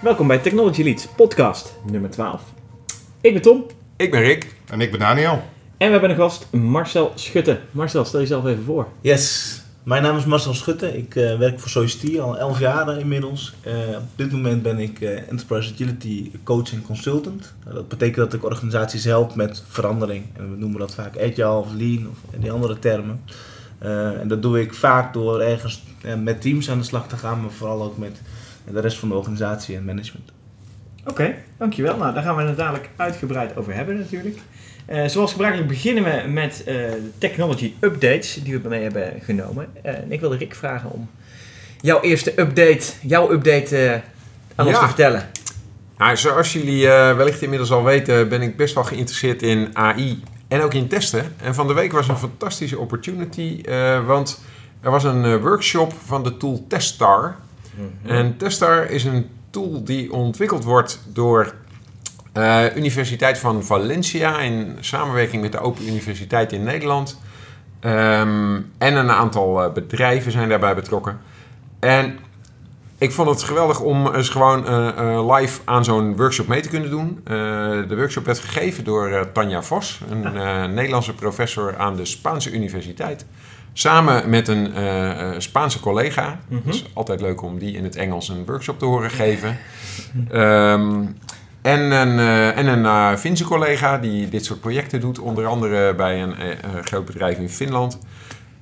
Welkom bij Technology Leads podcast nummer 12. Ik ben Tom Ik ben Rick. En ik ben Daniel. en we hebben een gast Marcel Schutte. Marcel, stel jezelf even voor. Yes, mijn naam is Marcel Schutte. Ik eh, werk voor Society al 11 jaar inmiddels. Eh, op dit moment ben ik eh, Enterprise Agility Coach en Consultant. Nou, dat betekent dat ik organisaties help met verandering. En we noemen dat vaak agile of lean of die andere termen. Eh, en dat doe ik vaak door ergens met teams aan de slag te gaan, maar vooral ook met de rest van de organisatie en management. Oké, dankjewel. Nou, daar gaan we het dadelijk uitgebreid over hebben natuurlijk. Eh, zoals gebruikelijk beginnen we met eh, de technology updates die we mee hebben genomen. Eh, en ik wilde Rick vragen om jouw eerste update, jouw update eh, aan ons te vertellen. Nou, zoals jullie eh, wellicht inmiddels al weten, ben ik best wel geïnteresseerd in AI en ook in testen. En van de week was een fantastische opportunity, eh, want er was een eh, workshop van de tool Testar. En Testar is een tool die ontwikkeld wordt door eh Universiteit van Valencia in samenwerking met de Open Universiteit in Nederland. Ehm, en een aantal eh, bedrijven zijn daarbij betrokken. En ik vond het geweldig om eens gewoon eh, live aan zo'n workshop mee te kunnen doen. De workshop werd gegeven door Tanja Vos, een Nederlandse professor aan de Spaanse Universiteit. Samen met een eh, eh, Spaanse collega. Mhm. Het is altijd leuk om die in het Engels een workshop te horen geven. Ehm, en een, eh, en een Finse collega die dit soort projecten doet. Onder andere bij een eh, groot bedrijf in Finland.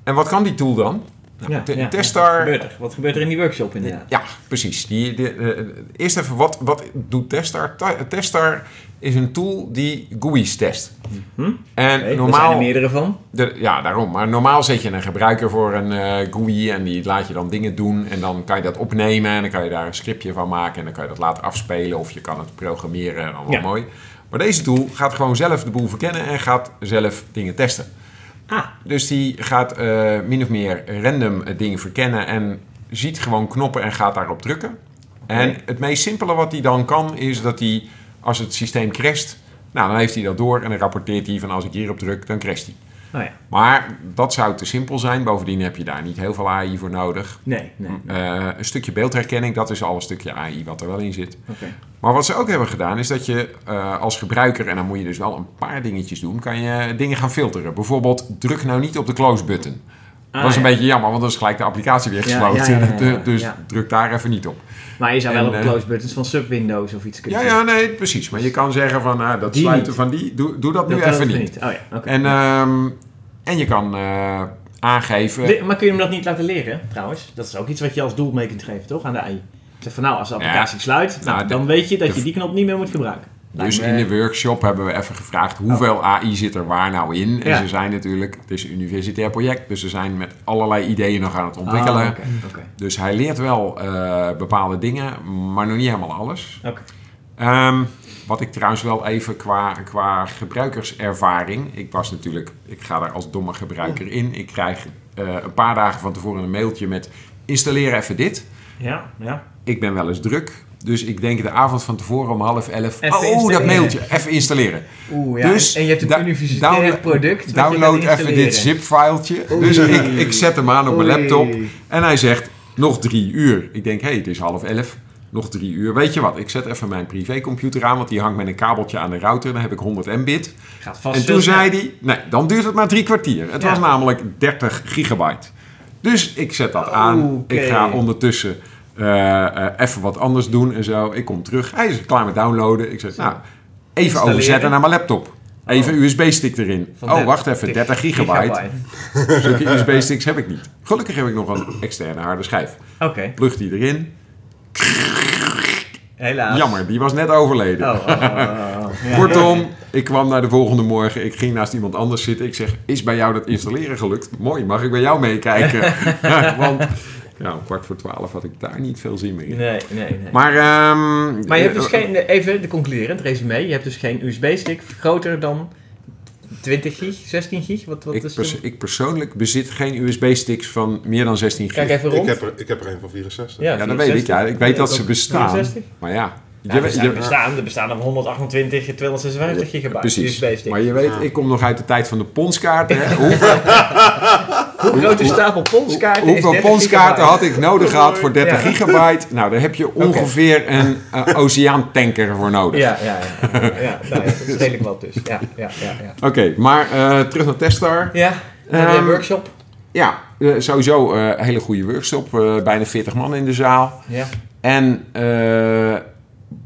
En wat kan die tool dan? Nou, Ja, te- ja. Testar... Wat gebeurt er? Wat gebeurt er in die workshop inderdaad? Ja, precies. Die, de, eh, eerst even, wat, wat doet Testar? Ta- Testar is een tool die GUI's test. Hm? En Oké, Er zijn normaal... er meerdere van. De, ja, daarom. Maar normaal zet je een gebruiker voor een eh GUI en die laat je dan dingen doen. En dan kan je dat opnemen en dan kan je daar een scriptje van maken. En dan kan je dat laten afspelen of je kan het programmeren. Allemaal Ja. mooi. Maar deze tool gaat gewoon zelf de boel verkennen en gaat zelf dingen testen. Ah, Dus die gaat eh, min of meer random eh, dingen verkennen en ziet gewoon knoppen en gaat daarop drukken. En het meest simpele wat hij dan kan is dat hij, als het systeem crasht, nou dan heeft hij dat door en dan rapporteert hij van als ik hierop druk, dan crasht hij. Nou ja. Maar dat zou te simpel zijn. Bovendien heb je daar niet heel veel AI voor nodig. Nee, nee. Eh, een stukje beeldherkenning, dat is al een stukje AI wat er wel in zit. Oké. Maar wat ze ook hebben gedaan is dat je eh, als gebruiker, en dan moet je dus wel een paar dingetjes doen, kan je dingen gaan filteren. Bijvoorbeeld, druk nou niet op de close button. Ah, dat is een ja. beetje jammer, want dan is gelijk de applicatie weer gesloten. ja, dus druk daar even niet op. Maar je zou wel op eh, close buttons van sub-windows of iets kunnen Ja, ja, nee, precies. Maar je kan zeggen van, ah, dat Die sluiten niet. van die, doe, doe dat, Dat nu even niet. Oh ja. En, ehm, en je kan eh, aangeven... Maar kun je hem dat niet laten leren, trouwens? Dat is ook iets wat je als doel mee kunt geven, toch? Aan de AI. Zeg van nou, als de applicatie sluit, nou, Nou, de- dan weet je dat de- je die knop niet meer moet gebruiken. Dus in de workshop hebben we even gevraagd hoeveel AI zit er waar nou in. En Ja. ze zijn natuurlijk, het is een universitair project, dus ze zijn met allerlei ideeën nog aan het ontwikkelen. Ah. Dus hij leert wel eh, bepaalde dingen, maar nog niet helemaal alles. Ehm, wat ik trouwens wel even qua, qua gebruikerservaring. Ik was natuurlijk, ik ga daar als domme gebruiker in. Ik krijg eh, een paar dagen van tevoren een mailtje met installeer even dit. Ja, ja. Ik ben wel eens druk. Dus ik denk de avond van tevoren om half elf. Even oh, dat installeren. mailtje. Even installeren. Oeh, ja. Dus en je hebt een da- universitair product. Download even dit zip-filetje. Dus ik, ik zet hem aan op mijn Oei. laptop. En hij zegt, nog drie uur. Ik denk, hé, hey, het is half elf. Nog drie uur. Weet je wat, ik zet even mijn privécomputer aan. Want die hangt met een kabeltje aan de router. Dan heb ik 100 mbit. Gaat vast En toen sneller. zei hij, nee, dan duurt het maar drie kwartier. Het Ja. was namelijk 30 gigabyte. Dus ik zet dat aan. Ik ga ondertussen even wat anders doen en zo. Ik kom terug. Hij is klaar met downloaden. Ik zeg, nou, even overzetten naar mijn laptop. Even USB-stick erin. Van oh, 30 wacht even, 30 gigabyte. Zulke USB-sticks heb ik niet. Gelukkig heb ik nog een externe harde schijf. Oké, Plug die erin. helaas. Jammer, die was net overleden. Oh, oh, oh, oh, oh. Kortom, ik kwam naar de volgende morgen. Ik ging naast iemand anders zitten. Ik zeg, is bij jou dat installeren gelukt? Mooi, mag ik bij jou meekijken? Want ja, om kwart voor twaalf had ik daar niet veel zin meer in. Nee, nee, nee. Maar, ehm, Maar je hebt dus eh, geen, even de concluderend resume, je hebt dus geen USB-stick groter dan 20 gig, 16 gig? Wat, wat Ik, is pers- de... ik persoonlijk bezit geen USB-sticks van meer dan 16 gig. Kijk even rond. Ik heb, er, ik heb er een van 64. ja, dat weet ik. Ja, ik weet dat ze bestaan. 64? Maar ja, Ja, Je er, bestaan, er bestaan er 128 en 256 gigabyte Precies. USB-stick. Maar je weet, Ja. ik kom nog uit de tijd van de ponskaarten. Hè? Hoeveel, Hoe groot is stapel ponskaarten? hoeveel 30 ponskaarten gigabyte. had ik nodig gehad voor 30 Ja. gigabyte? Nou, daar heb je ongeveer een eh, oceaantanker voor nodig. Ja, ja, ja. ja, ja nou, ja, dat is redelijk wat dus. Ja, ja, ja. Ja, Oké, maar eh, terug naar Testar. ja. en de Ehm, workshop. Ja, eh, sowieso eh, een hele goede workshop. eh, bijna 40 man in de zaal. Ja. En eh,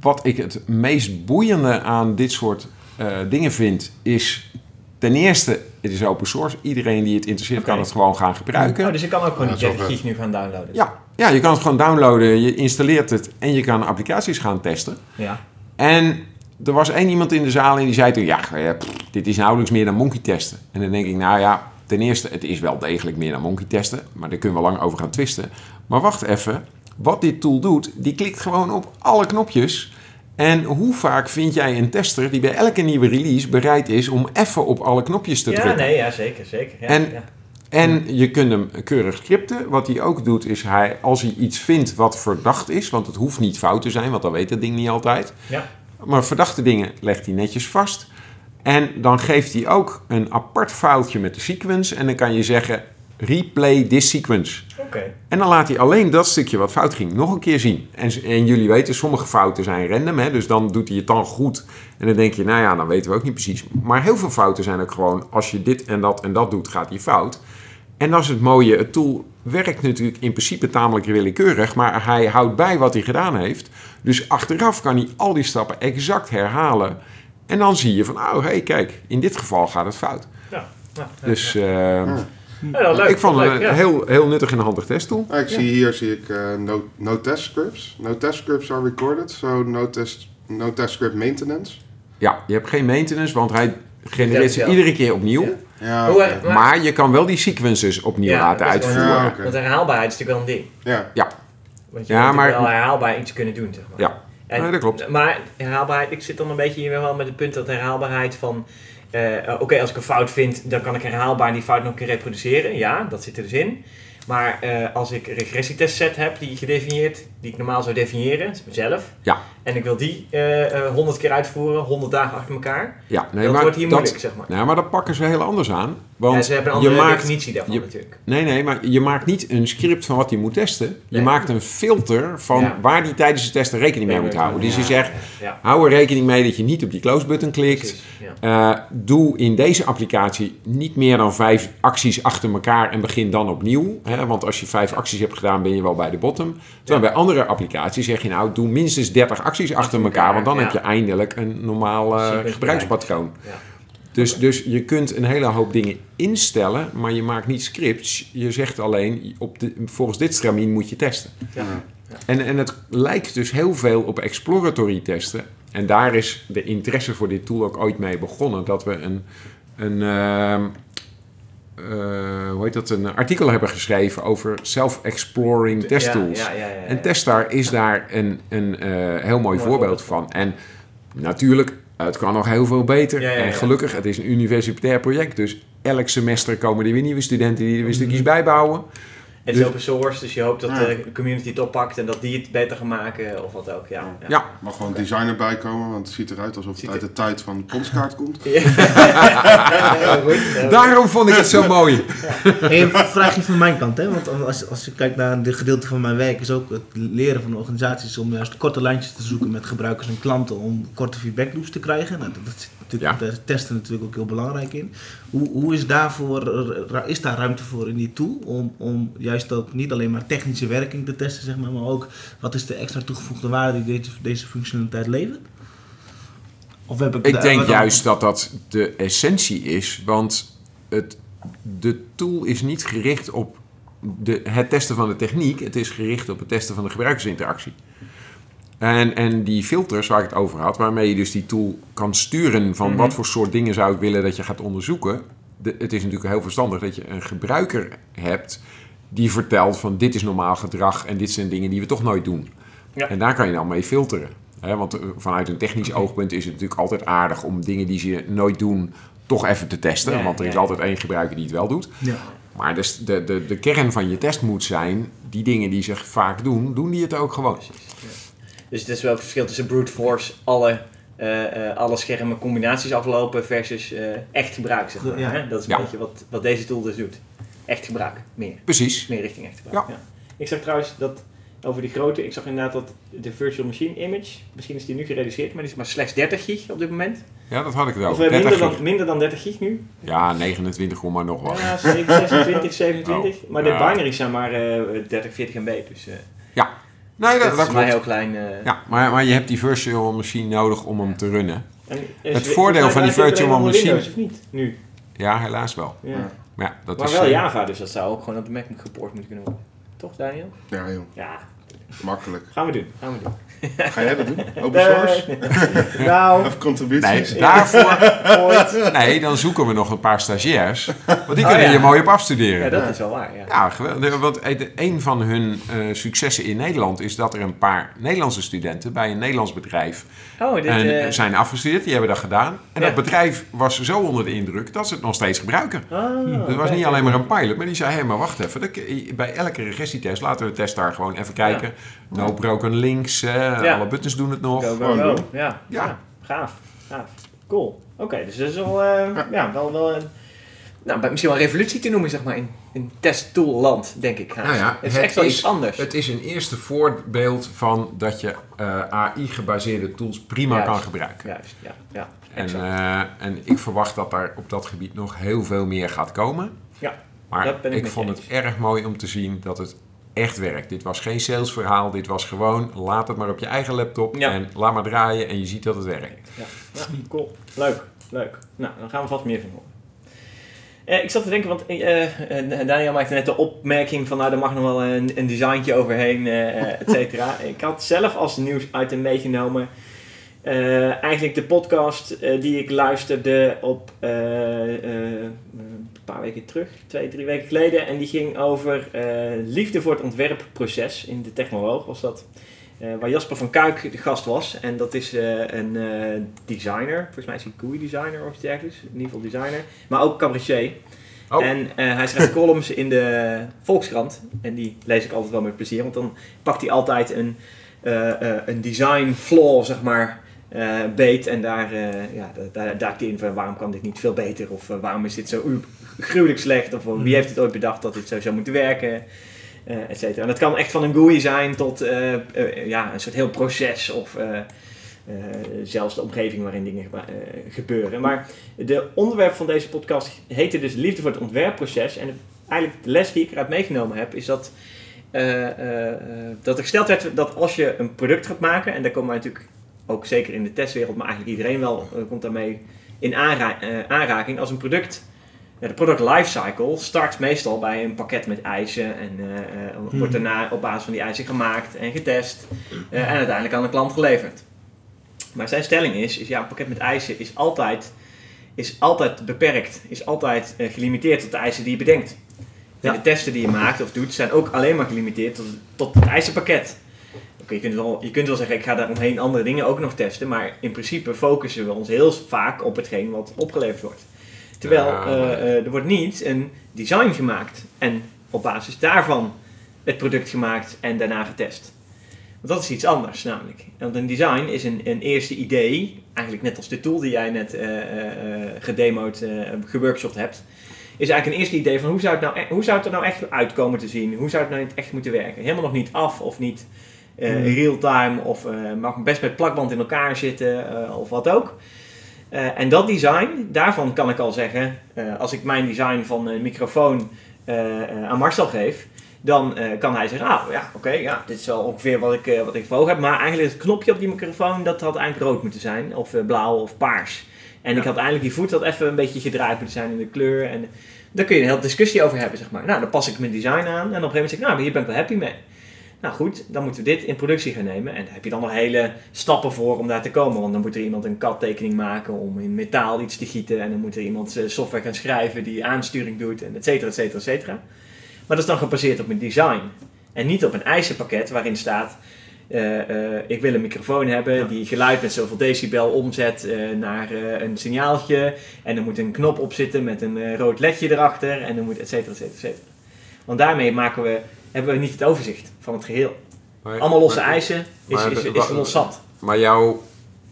wat ik het meest boeiende aan dit soort eh, dingen vind, is ten eerste, het is open source. Iedereen die het interesseert kan het gewoon gaan gebruiken. Oh, dus ik kan ook gewoon die is 30 wel gig nu gaan downloaden. Ja, ja, je kan het gewoon downloaden, je installeert het en je kan applicaties gaan testen. Ja. En er was één iemand in de zaal en die zei toen, ja, eh, pff, dit is nauwelijks meer dan monkey testen. En dan denk ik, nou ja, ten eerste, het is wel degelijk meer dan monkey testen, maar daar kunnen we lang over gaan twisten. Maar wacht even, wat dit tool doet, die klikt gewoon op alle knopjes. En hoe vaak vind jij een tester die bij elke nieuwe release bereid is om even op alle knopjes te Ja, drukken? nee, ja, zeker, zeker. Ja, En- ja. En je kunt hem keurig scripten. Wat hij ook doet is, hij, als hij iets vindt wat verdacht is, want het hoeft niet fout te zijn, want dan weet dat ding niet altijd. Ja. Maar verdachte dingen legt hij netjes vast. En dan geeft hij ook een apart foutje met de sequence. En dan kan je zeggen, replay this sequence. Oké. En dan laat hij alleen dat stukje wat fout ging nog een keer zien. En, en jullie weten, sommige fouten zijn random. Hè? Dus dan doet hij het dan goed. En dan denk je, nou ja, dan weten we ook niet precies. Maar heel veel fouten zijn ook gewoon, als je dit en dat en dat doet, gaat hij fout. En dat is het mooie. Het tool werkt natuurlijk in principe tamelijk willekeurig. Maar hij houdt bij wat hij gedaan heeft. Dus achteraf kan hij al die stappen exact herhalen. En dan zie je van, oh hé, hey, kijk, in dit geval gaat het fout. Ja. Ja, ja, Dus ja. Ja, leuk, ik vond het leuk, een ja. heel, heel nuttig en handig testtool. Ah, ik zie hier zie ik eh, no, no test scripts. No test scripts are recorded, so no test, no test script maintenance. Ja, je hebt geen maintenance, want hij genereert ze iedere keer opnieuw. Ja. Ja, Maar- Maar je kan wel die sequences opnieuw Ja, laten uitvoeren. Ja, Ja. Want herhaalbaarheid is natuurlijk wel een ding. Ja, Want je Ja, moet maar- wel herhaalbaar iets kunnen doen, zeg maar. En- Nee, dat klopt. Maar herhaalbaarheid, ik zit dan een beetje hier wel met het punt dat herhaalbaarheid van... eh, eh, Oké, als ik een fout vind, dan kan ik herhaalbaar die fout nog een keer reproduceren. Ja, dat zit er dus in. Maar eh, als ik een regressietestset heb die gedefinieerd, die ik normaal zou definiëren, zelf. Ja. En ik wil die honderd keer uitvoeren, 100 dagen achter elkaar. ja nee, dat maar wordt hier dat, moeilijk, zeg maar. nou, maar dat pakken ze heel anders aan. Want ja, ze hebben een je andere maakt, definitie daarvan je- natuurlijk. nee, nee, maar je maakt niet een script van wat hij moet testen. Je Nee. maakt een filter van Ja. waar hij tijdens het testen rekening mee moet houden. Dus je zegt, hou er rekening mee dat je niet op die close button klikt. Eh, doe in deze applicatie niet meer dan vijf acties achter elkaar en begin dan opnieuw. Hè? Want als je vijf acties hebt gedaan, ben je wel bij de bottom. Terwijl bij andere applicaties zeg je nou, doe minstens 30 acties achter elkaar. Want dan heb je eindelijk een normaal eh, gebruikspatroon. Ja. Dus, dus je kunt een hele hoop dingen instellen, maar je maakt niet scripts. Je zegt alleen, op de, volgens dit stramien moet je testen. Ja. En, en het lijkt dus heel veel op exploratory testen. En daar is de interesse voor dit tool ook ooit mee begonnen. Dat we een, een, ehm, eh, hoe heet dat, een artikel hebben geschreven over self-exploring test Ja, tools. ja, ja, ja, ja. En Testar is daar een, een eh, heel mooi Mooi voorbeeld voorbeeld van. En natuurlijk, het kan nog heel veel beter. Ja, ja, ja. En gelukkig, het is een universitair project. Dus elk semester komen er weer nieuwe studenten die er weer stukjes bijbouwen. Het is Dus- open source, dus je hoopt dat Ja. de community het oppakt en dat die het beter gaan maken of wat ook. Ja, ja. Ja. mag gewoon design erbij komen, want het ziet eruit alsof het Ziet uit de tijd van de ponskaart komt. Daarom vond ik het zo mooi. Hey, een vraagje van mijn kant, hè? want als, als je kijkt naar de gedeelte van mijn werk, is ook het leren van organisaties om juist korte lijntjes te zoeken met gebruikers en klanten om korte feedback loops te krijgen. Nou, dat, dat zit natuurlijk Ja. de testen natuurlijk ook heel belangrijk in. Hoe, hoe is, daarvoor, is daar ruimte voor in die tool om, om juist ook niet alleen maar technische werking te testen, zeg maar, maar ook wat is de extra toegevoegde waarde die deze, deze functionaliteit levert? Of heb ik, Ik daar- denk juist dat dat de essentie is. Want het, de tool is niet gericht op de, het testen van de techniek. Het is gericht op het testen van de gebruikersinteractie. En, en die filters waar ik het over had, waarmee je dus die tool kan sturen van Mhm. wat voor soort dingen zou ik willen dat je gaat onderzoeken. De, het is natuurlijk heel verstandig dat je een gebruiker hebt die vertelt van dit is normaal gedrag en dit zijn dingen die we toch nooit doen. Ja. En daar kan je dan mee filteren. Hè, want eh, vanuit een technisch oogpunt is het natuurlijk altijd aardig om dingen die ze nooit doen toch even te testen. Ja, want er is ja. altijd één gebruiker die het wel doet. Ja. Maar dus de, de, de kern van je test moet zijn, die dingen die ze vaak doen, doen die het ook gewoon. Precies, ja. Dus het is wel het verschil tussen brute force, alle, eh, eh, alle schermen combinaties aflopen versus eh, echt gebruik. Zeg maar, Ja. hè? Dat is een Ja. beetje wat, wat deze tool dus doet. Echt gebruik, meer. Precies. Meer richting echt gebruik. Ja. Ik zag trouwens dat over die grote, ik zag inderdaad dat de virtual machine image, misschien is die nu gereduceerd, maar die is maar slechts 30 gig op dit moment. Ja, dat had ik wel. of 30 minder, gig. dan, minder dan 30 gig nu. Ja, 29, komma nog wat. Ja, 26, 27. Oh. Maar de Ja. binaries zijn maar eh 30, 40 MB. Dus eh Nee, dat, dat dat is maar heel klein. eh, Ja, maar, maar je hebt die virtual machine nodig om hem te runnen. En Het voordeel van die virtual machine- Windows, of niet? Nu. Ja, helaas wel. Ja. Maar ja, dat maar is... wel eh, Java, dus dat zou ook gewoon op de Mac gepoord moeten kunnen worden. Toch, Daniel? Ja, joh. Ja, Makkelijk. gaan we doen. Gaan we doen. Ga jij dat doen? Open source? Nou, Of contributies? Nee, daarvoor... ooit. Nee, dan zoeken we nog een paar stagiairs. Want die Oh, kunnen ja. je mooi op afstuderen. Ja, dat is wel waar. Ja. Ja, geweldig. Want een van hun eh, successen in Nederland is dat er een paar Nederlandse studenten bij een Nederlands bedrijf Oh, dit, eh, zijn afgestudeerd. Die hebben dat gedaan. En Ja. dat bedrijf was zo onder de indruk dat ze het nog steeds gebruiken. Dus het was niet alleen maar een pilot, maar die zei: hé, maar wacht even. dat- Bij elke regressietest laten we de test daar gewoon even kijken. No broken links, eh, Ja. alle buttons doen het nog. Go, go, Gewoon go. doen. Ja, ja. Ja. gaaf. gaaf. Cool. Oké, dus dat is wel, eh, ja. wel, wel een, nou, misschien wel een revolutie te noemen, zeg maar, in, in testtoolland, denk ik. Nou ja, het is het echt wel is- iets anders. Het is een eerste voorbeeld van dat je eh, AI-gebaseerde tools prima Juist. kan gebruiken. Juist, ja. ja En, eh, en ik verwacht dat daar op dat gebied nog heel veel meer gaat komen. Ja, maar dat ben ik ik, vond het eens. erg mooi om te zien dat het echt werkt. Dit was geen salesverhaal, dit was gewoon laat het maar op je eigen laptop Ja. en laat maar draaien en je ziet dat het werkt. Ja, ja, cool. Leuk, leuk. Nou, dan gaan we vast meer van horen. Eh, ik zat te denken, want eh, eh, Daniel maakte net de opmerking van, nou, er mag nog wel een, een designtje overheen, eh et cetera. ik had zelf als nieuwsitem meegenomen, eh, eigenlijk de podcast eh, die ik luisterde op eh, eh, een paar weken terug, twee, drie weken geleden. En die ging over eh, liefde voor het ontwerpproces in de Technoloog, was dat. Eh, waar Jasper van Kuik de gast was. En dat is eh, een eh, designer. Volgens mij is hij GUI designer of iets dergelijks. In ieder geval designer. Maar ook cabaretier. Oh. En hij schrijft columns in de Volkskrant. En die lees ik altijd wel met plezier. Want dan pakt hij altijd een, een design flaw, zeg maar, beet. En daar, ja, daar, duikt hij in van waarom kan dit niet veel beter? Of waarom is dit zo gruwelijk slecht? Of wie heeft het ooit bedacht dat dit zo zou moeten werken? Eh et cetera. En dat kan echt van een GUI zijn tot eh, eh, ja, een soort heel proces of zelfs de omgeving waarin dingen gebeuren. Maar de onderwerp van deze podcast heette dus Liefde voor het ontwerpproces. En eigenlijk de les die ik eruit meegenomen heb is dat, dat er gesteld werd dat als je een product gaat maken, en daar komen wij natuurlijk ook zeker in de testwereld, maar eigenlijk iedereen wel komt daarmee in aanra- aanraking, als een product ja, de product lifecycle start meestal bij een pakket met eisen en eh, eh, wordt daarna op basis van die eisen gemaakt en getest eh, en uiteindelijk aan de klant geleverd. Maar zijn stelling is, is ja, een pakket met eisen is altijd, is altijd beperkt, is altijd gelimiteerd tot de eisen die je bedenkt. Ja. En de testen die je maakt of doet zijn ook alleen maar gelimiteerd tot, tot het eisenpakket. Oké, je, kunt wel, je kunt wel zeggen, ik ga daar omheen andere dingen ook nog testen, maar in principe focussen we ons heel vaak op hetgeen wat opgeleverd wordt. Terwijl eh, eh, er wordt niet een design gemaakt en op basis daarvan het product gemaakt en daarna getest. Want dat is iets anders namelijk. Want een design is een, een eerste idee, eigenlijk net als de tool die jij net eh, eh, gedemoed, eh, geworkshopt hebt. Is eigenlijk een eerste idee van hoe zou, het nou, e- hoe zou het er nou echt uitkomen te zien? Hoe zou het nou echt moeten werken? Helemaal nog niet af of niet Hmm. real-time of mag best met plakband in elkaar zitten of wat ook. Eh, en dat design, daarvan kan ik al zeggen, eh, als ik mijn design van een microfoon eh, aan Marcel geef, dan kan hij zeggen, ah ja, oké, ja, dit is wel ongeveer wat ik, wat ik voor ogen heb. Maar eigenlijk het knopje op die microfoon, dat had eigenlijk rood moeten zijn, of blauw of paars. En ik had eigenlijk die voet had even een beetje gedraaid moeten zijn in de kleur. En daar kun je een hele discussie over hebben, zeg maar. Nou, dan pas ik mijn design aan en op een gegeven moment zeg ik, nou, hier ben ik wel happy mee. Nou goed, dan moeten we dit in productie gaan nemen. En daar heb je dan nog hele stappen voor om daar te komen. Want dan moet er iemand een CAD-tekening maken om in metaal iets te gieten. En dan moet er iemand eh, software gaan schrijven die aansturing doet. En et cetera, et cetera, et cetera. Maar dat is dan gebaseerd op een design. En niet op een eisenpakket waarin staat... eh, eh, ik wil een microfoon hebben Ja. die geluid met zoveel decibel omzet naar een signaaltje. En er moet een knop op zitten met een rood ledje erachter. En dan moet et cetera, et cetera, et cetera. Want daarmee maken we, hebben we niet het overzicht van het geheel. Maar- Allemaal losse maar- eisen is, is, is, ons zat. Maar jouw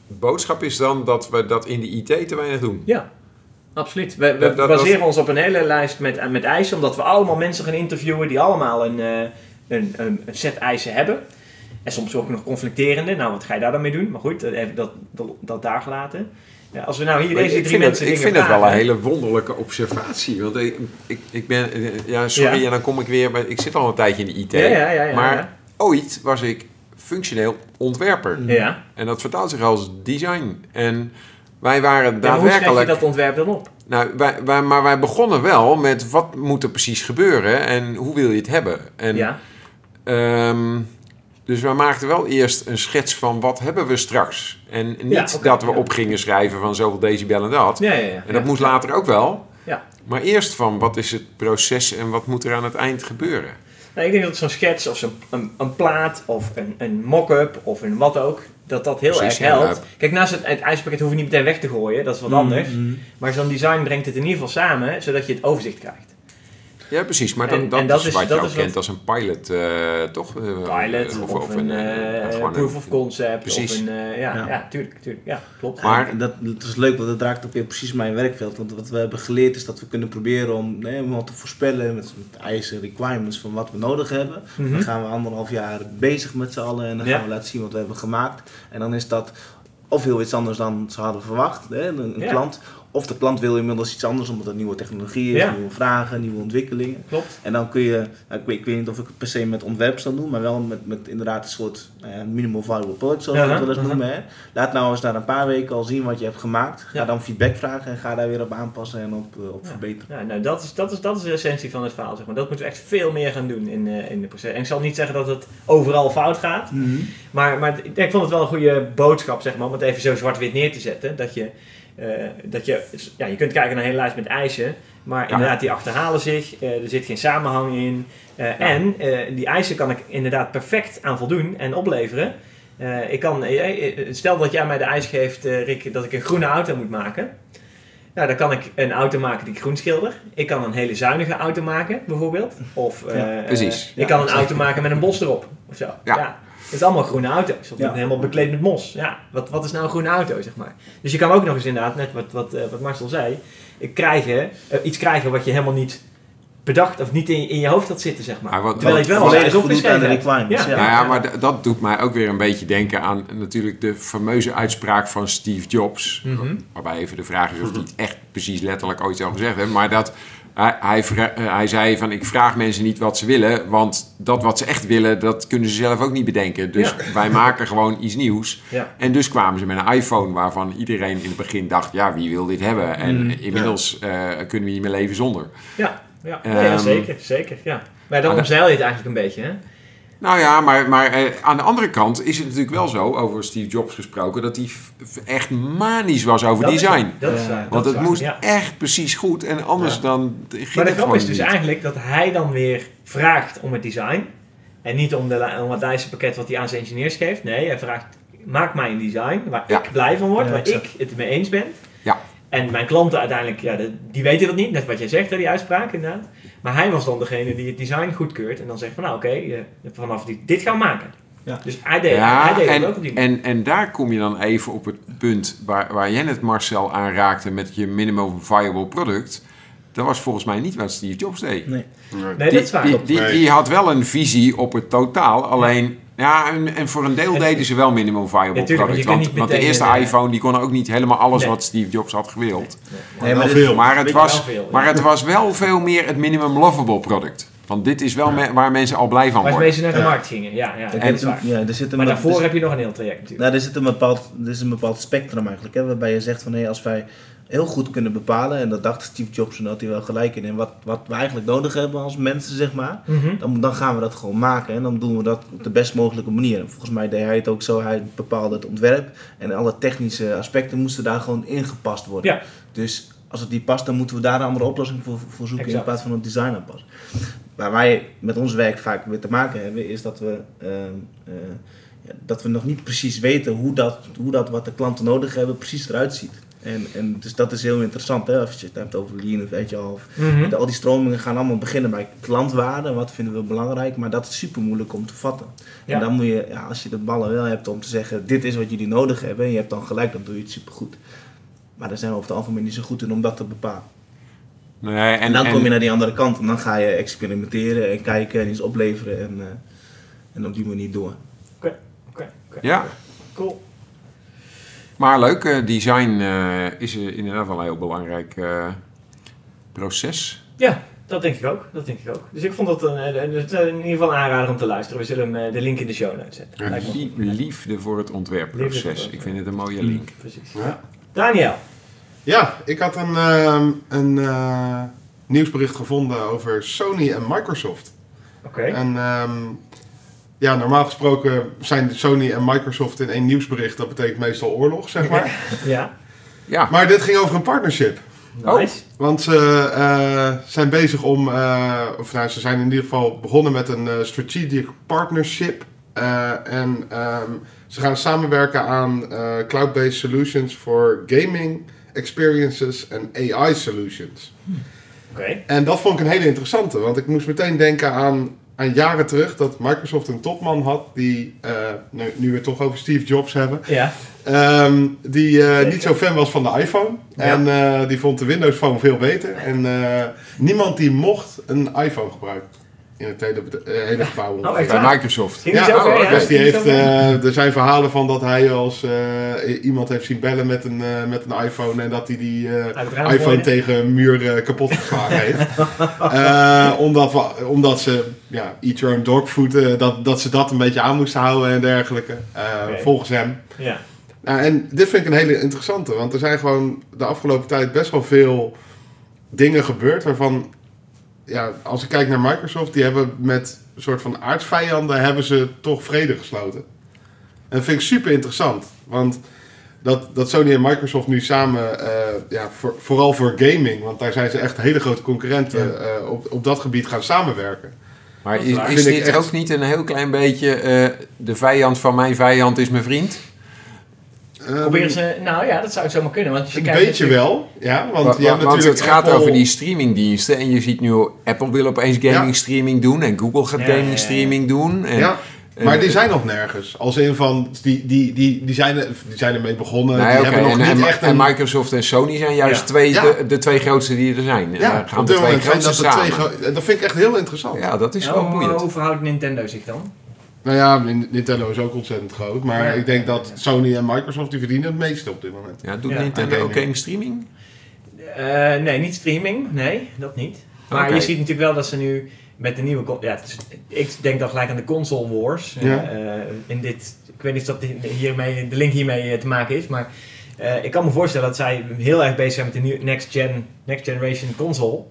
boodschap is dan dat we dat in de IT te weinig doen. Ja, absoluut. We, we Dat- baseren dat- ons op een hele lijst met, met eisen, omdat we allemaal mensen gaan interviewen die allemaal een, eh, een, een, een set eisen hebben. En soms ook nog conflicterende. Nou, wat ga je daar dan mee doen? Maar goed, even dat, dat, dat daar gelaten. Ja, als we nou hier Maar deze ik drie vind, het, mensen ik vind het wel een hele wonderlijke observatie. Want ik, ik, ik ben, eh, ja, sorry, Ja. en dan kom ik weer, bij, ik zit al een tijdje in de IT. Ja, ja, ja. ja, maar ja. ooit was ik functioneel ontwerper. Ja. En dat vertaalt zich als design. En wij waren Ja, maar hoe schrijf je daadwerkelijk. dat ontwerp dan op? Nou, wij, wij, maar wij begonnen wel met wat moet er precies gebeuren en hoe wil je het hebben. En, ja. ehm, dus wij maakten wel eerst een schets van wat hebben we straks. En niet Ja, dat we ja. op gingen schrijven van zoveel decibel en dat. Ja, ja, ja. En dat ja. moest later ook wel. Ja. Maar eerst van wat is het proces en wat moet er aan het eind gebeuren. Nou, ik denk dat zo'n schets of zo'n een, een plaat of een, een mock-up of een wat ook, dat dat heel Precies, erg helpt. ja. Kijk, naast het, het ijspakket hoef je niet meteen weg te gooien, dat is wat Mm, anders. mm. Maar zo'n design brengt het in ieder geval samen, zodat je het overzicht krijgt. Ja, precies. Maar dat, En- dat, en dat is is- wat je dat ook is wat- kent als een pilot, eh, toch? Eh, Pilot of, een, eh, gewoon proof een- of concept Precies. of een... eh, ja, ja. Ja. tuurlijk, tuurlijk. Ja, klopt. Maar- dat, dat is leuk, want dat raakt ook weer precies mijn werkveld. Want wat we hebben geleerd is dat we kunnen proberen om nee, om wat te voorspellen met, met eisen, requirements van wat we nodig hebben. Mhm. Dan gaan we anderhalf jaar bezig met z'n allen en dan Ja. gaan we laten zien wat we hebben gemaakt. En dan is dat of heel iets anders dan ze hadden verwacht, hè, een, een Ja. klant. Of de klant wil inmiddels iets anders omdat het nieuwe technologie is, Ja. nieuwe vragen, nieuwe ontwikkelingen. Klopt. En dan kun je, nou, ik, weet, ik weet niet of ik het per se met ontwerp zal doen, maar wel met, met inderdaad een soort ja, minimal viable product, zoals we Ja, het wel eens noemen. Hè. Laat nou eens na een paar weken al zien wat je hebt gemaakt. Ga Ja. dan feedback vragen en ga daar weer op aanpassen en op, eh, op verbeteren. Ja, nou, dat, is, dat, is, dat is de essentie van het verhaal, zeg maar. Dat moeten we echt veel meer gaan doen in, eh, in de proces. En ik zal niet zeggen dat het overal fout gaat, Maar, maar ik- vond het wel een goede boodschap, zeg maar, om het even zo zwart-wit neer te zetten. Dat je, dat je, ja, je kunt kijken naar een hele lijst met eisen, maar Ja. inderdaad, die achterhalen zich, eh, er zit geen samenhang in. Eh, En eh, die eisen kan ik inderdaad perfect aan voldoen en opleveren. Eh, ik kan, eh, eh, stel dat jij mij de eis geeft, eh, Rick, dat ik een groene auto moet maken. Nou, dan kan ik een auto maken die ik groen schilder. Ik kan een hele zuinige auto maken, bijvoorbeeld. Of eh, precies. ik Ja, kan een auto maken met een bos erop. Of zo. Ja. Het is allemaal groene auto's. Of Ja. helemaal bekleed met mos. Ja, wat, wat is nou een groene auto, zeg maar. Dus je kan ook nog eens inderdaad, net wat, wat, eh, wat Marcel zei, krijgen, eh, iets krijgen wat je helemaal niet bedacht of niet in, in je hoofd had zitten, zeg maar. Maar wat- Terwijl je het wel Volledig opgeschreven hebt. requirements. Ja. Ja. Nou ja, maar dat doet mij ook weer een beetje denken aan natuurlijk de fameuze uitspraak van Steve Jobs. Mhm. Waarbij even de vraag is of hij het echt precies letterlijk ooit zo gezegd heeft. Maar dat hij, eh, hij zei van ik vraag mensen niet wat ze willen. Want dat wat ze echt willen, dat kunnen ze zelf ook niet bedenken. Dus wij maken gewoon iets nieuws. Ja. En dus kwamen ze met een iPhone waarvan iedereen in het begin dacht... ja, wie wil dit hebben? En Mm, inmiddels eh, kunnen we niet meer leven zonder. Ja, ja. Nee, Ehm, zeker, zeker. Ja. Maar dan maar- omzeil je het eigenlijk een beetje, hè? Nou ja, maar, maar eh, aan de andere kant is het natuurlijk wel zo, over Steve Jobs gesproken, dat hij echt manisch was over Dat design. Dat is Ja. waar. dat Want is het waar, moest ja. echt precies goed en anders Ja. dan ging Maar de het grap is dus niet. eigenlijk dat hij dan weer vraagt om het design. En niet om, de, om het lijstenpakket wat hij aan zijn engineers geeft. Nee, hij vraagt, maak mij een design waar Ja. ik blij van word, Ja, waar ik het mee eens ben. En mijn klanten uiteindelijk, ja, de- die weten dat niet, net wat jij zegt, hè, die uitspraak inderdaad. Maar hij was dan degene die het design goedkeurt en dan zegt van nou oké, vanaf die, dit gaan we maken. Ja. Dus hij deed, Ja, hij deed het en, ook op die manier. en, en daar kom je dan even op het punt waar, waar jij net Marcel aanraakte met je minimum viable product. Dat was volgens mij niet wat Steve Jobs deed. Nee. Nee. Nee, die, dat is waar. die, die, had wel een visie op het totaal, alleen... Ja, en, en voor een deel En- deden ze wel minimum viable Ja, product. Want, de eerste eh, iPhone die kon ook niet helemaal alles Nee. wat Steve Jobs had gewild. Nee, maar veel. Maar het, was, wel veel, ja. maar het was wel veel meer het minimum lovable product. Want dit is wel me- waar mensen al blij van Waar ze worden. mensen naar de Ja. markt gingen, ja, ja, dat is waar. ja, er zit een, Maar daarvoor heb je nog een heel traject natuurlijk. Nou, er zit een bepaald, er is een bepaald spectrum eigenlijk. Hè, waarbij je zegt van hé, als wij heel goed kunnen bepalen, en dat dacht Steve Jobs en had hij wel gelijk in, en wat, wat we eigenlijk nodig hebben als mensen, zeg maar, Mhm. dan, dan gaan we dat gewoon maken. En dan doen we dat op de best mogelijke manier. En volgens mij deed hij het ook zo, hij bepaalde het ontwerp en alle technische aspecten moesten daar gewoon ingepast worden. Ja. Dus als het niet past, dan moeten we daar een andere oplossing voor, voor zoeken Exact. in plaats van het design aanpassen. Waar wij met ons werk vaak mee te maken hebben, is dat we, ehm, eh, dat we nog niet precies weten hoe dat, hoe dat wat de klanten nodig hebben precies eruit ziet. En, en dus dat is heel interessant, hè, als je het hebt over lean of agile. Of, Mhm. de- al die stromingen gaan allemaal beginnen bij klantwaarde, wat vinden we belangrijk, maar dat is super moeilijk om te vatten. Ja. En dan moet je, ja, als je de ballen wel hebt om te zeggen, dit is wat jullie nodig hebben, en je hebt dan gelijk, dan doe je het super goed. Maar daar zijn we over het algemeen niet zo goed in om dat te bepalen. Nee, En, en, dan en- kom je naar die andere kant en dan ga je experimenteren en kijken en iets opleveren en, eh, en op die manier door. Oké, oké. Ja, Cool. Maar leuk. eh, design eh, is eh, inderdaad wel een heel belangrijk eh, proces. Ja, dat denk ik ook. Dat denk ik ook. Dus ik vond dat een, in ieder geval aanrader om te luisteren. We zullen hem, eh, de link in de show notes zetten. Ja. Lijkt me Lie- goed. Liefde voor het Liefde ontwerpproces. Ik vind het een mooie link. Precies. Ja. Daniel. Ja, ik had een, ehm, een eh, nieuwsbericht gevonden over Sony en Microsoft. Oké. En ehm, ja, normaal gesproken zijn Sony en Microsoft in één nieuwsbericht. Dat betekent meestal oorlog, zeg maar. Ja, Ja, Maar dit ging over een partnership. nice. Want ze eh, zijn bezig om, eh, of nou, ze zijn in ieder geval begonnen met een eh, strategic partnership. Eh, en ehm, ze gaan samenwerken aan eh, cloud-based solutions voor gaming experiences en AI solutions. Oké. En dat vond ik een hele interessante, want ik moest meteen denken aan, aan jaren terug dat Microsoft een topman had die, eh, nu, nu we het toch over Steve Jobs hebben, Ja. Ehm, die eh, niet zo fan was van de iPhone. Ja. En eh, die vond de Windows Phone veel beter. En eh, niemand die mocht een iPhone gebruiken. In het hele, hele gebouw. Oh, echt bij? Microsoft. Ja, ver? oh, dus die heeft, eh, er zijn verhalen van dat hij als eh, iemand heeft zien bellen met een, met een iPhone en dat hij die eh, iPhone tegen een muur eh, kapot geslagen heeft. Eh, omdat, omdat ze, ja, eat your own dog food, eh, dat, dat ze dat een beetje aan moesten houden en dergelijke. eh. Volgens hem. Ja. Nou, en dit vind ik een hele interessante, want er zijn gewoon de afgelopen tijd best wel veel dingen gebeurd waarvan, ja, als ik kijk naar Microsoft, die hebben met een soort van aardsvijanden hebben ze toch vrede gesloten. En dat vind ik super interessant, want dat, dat Sony en Microsoft nu samen, eh, ja, voor, vooral voor gaming, want daar zijn ze echt hele grote concurrenten op, op dat gebied gaan samenwerken. Maar is is, dit echt- ook niet een heel klein beetje eh, de vijand van mijn vijand is mijn vriend? Ehm, Proberen ze... Nou ja, dat zou het zomaar kunnen. Want als je Een kijkt beetje natuurlijk- wel, ja, want hebt want natuurlijk het gaat Apple- over die streamingdiensten. En je ziet nu, Apple wil opeens gaming Ja. streaming doen. En Google gaat Ja, ja, ja, gaming ja. streaming doen. En, Ja, en- maar die zijn nog nergens. Als in van, die, die, die, die, zijn, er- die zijn ermee begonnen. Nee, die hebben nog en, niet en- echt en. Microsoft en Sony zijn juist Ja. twee, Ja. De, de twee grootste die er zijn. Ja, dan gaan de twee grootste samen. twee Dat vind ik echt heel interessant. Ja, dat is wel hoe, boeiend. hoe verhoudt Nintendo zich dan? Nou ja, Nin- Nintendo is ook ontzettend groot. Maar Ja. ik denk dat Sony en Microsoft die verdienen het meeste op dit moment. Ja, doet Ja, Nintendo ook gaming. game streaming? Eh, nee, niet streaming. Nee, dat niet. Maar je ziet natuurlijk wel dat ze nu met de nieuwe... Ja, is- ik denk dan gelijk aan de console wars. Eh, Ja. in dit, ik weet niet of dat hiermee, de link hiermee eh, te maken heeft, maar... eh, ik kan me voorstellen dat zij heel erg bezig zijn met de nieuwe next, gen, next generation console.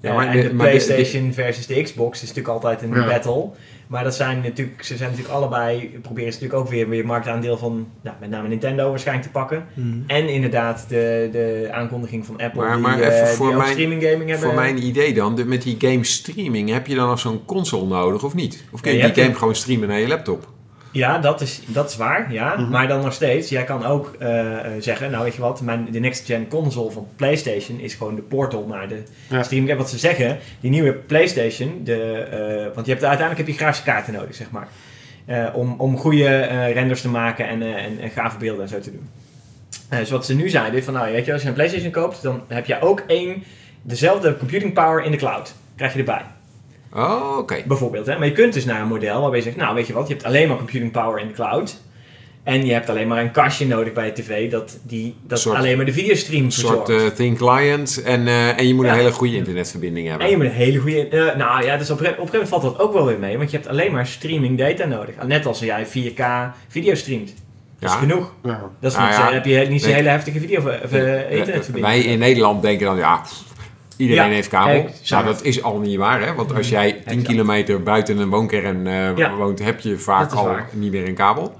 Ja, en de- de, maar de- PlayStation versus de Xbox is natuurlijk altijd een Ja. battle. Maar dat zijn natuurlijk, ze zijn natuurlijk allebei, proberen ze natuurlijk ook weer weer marktaandeel van nou, met name Nintendo waarschijnlijk te pakken. En inderdaad de, de aankondiging van Apple Maar- die, maar eh, even voor mijn- streaming gaming hebben. Voor mijn idee dan, de- met die game streaming, heb je dan nog zo'n console nodig of niet? Of kun je Ja, je die game gewoon streamen naar je laptop? Ja, dat is, dat is waar, ja. Mhm. Maar dan nog steeds, jij kan ook eh, eh, zeggen, nou weet je wat, mijn, de next gen console van PlayStation is gewoon de portal naar de Ja. streaming. Wat ze zeggen, die nieuwe PlayStation, de, eh, want je hebt uiteindelijk heb je grafische kaarten nodig, zeg maar. Om, om goede renders te maken en, en, en gave beelden en zo te doen. Dus wat ze nu zeiden, van nou weet je, als je een PlayStation koopt, dan heb je ook één, dezelfde computing power in de cloud. Krijg je erbij. Oh, oké. Bijvoorbeeld, hè? maar je kunt dus naar een model waarbij je zegt, nou weet je wat, je hebt alleen maar computing power in de cloud. En je hebt alleen maar een kastje nodig bij je tv dat, die, dat Soort- alleen maar de videostream Een soort verzorgt. eh, thin client en, eh, en je moet Ja. een hele goede internetverbinding hebben. en je moet een hele goede... eh, nou ja, dus op, op een gegeven moment valt dat ook wel weer mee, want je hebt alleen maar streaming data nodig. Net als jij 4K video streamt. Dat is Ja. genoeg. Ja. Dat is Nou niet, zo- heb je niet zo'n nee. hele heftige video of, of, eh, Eh, internetverbinding. Wij in Nederland denken dan, ja, pff, iedereen Ja, heeft kabel. exact. Nou, dat is al niet waar, hè? Want als jij 10 Exact. kilometer buiten een woonkern eh, Ja. woont, heb je vaak al waar. niet meer een kabel.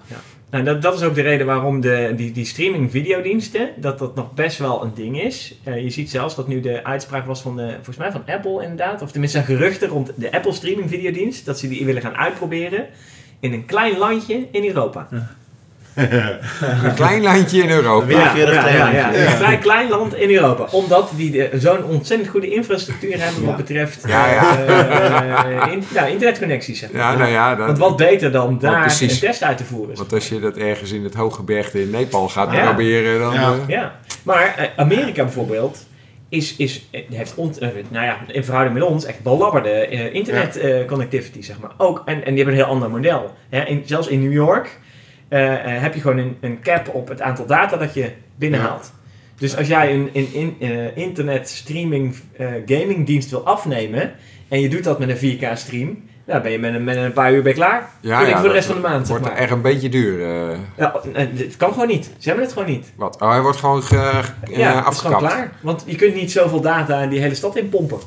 Nou, dat, dat is ook de reden waarom de, die, die streaming videodiensten, dat dat nog best wel een ding is. Eh, je ziet zelfs dat nu de uitspraak was van, de, volgens mij van Apple inderdaad, of tenminste een geruchte rond de Apple streaming videodienst, dat ze die willen gaan uitproberen in een klein landje in Europa. Ja. Een klein landje in Europa. Ja, ja, landje. Een vrij klein land in Europa. Omdat die de- zo'n ontzettend goede infrastructuur hebben wat Ja. betreft Ja, ja. eh, eh, in- nou, internetconnecties. Zeg maar. Ja, nou ja, dat, Want wat beter dan daar precies. een test uit te voeren. want als je dat ergens in het hooggebergte in Nepal gaat Ja. proberen, dan... Ja. eh, Ja, maar eh, Amerika bijvoorbeeld is, is, eh, heeft ont, eh, nou ja, in verhouding met ons echt belabberde eh, internet eh, connectivity, zeg maar. Ook, en, en die hebben een heel ander model. Hè? In, zelfs in New York eh, eh, heb je gewoon een, een cap op het aantal data dat je binnenhaalt. Dus als jij een, een, in- eh, internet streaming eh, gaming dienst wil afnemen en je doet dat met een 4K stream, nou ben je met een, met een paar uur bij klaar. Ja, ja, voor de rest van de maand, zeg wordt maar. echt een beetje duur. eh, Ja, eh, het kan gewoon niet. Ze hebben het gewoon niet. wat? Oh, hij wordt gewoon ge, eh, het is gewoon afgekapt. klaar. Want je kunt niet zoveel data in die hele stad in pompen.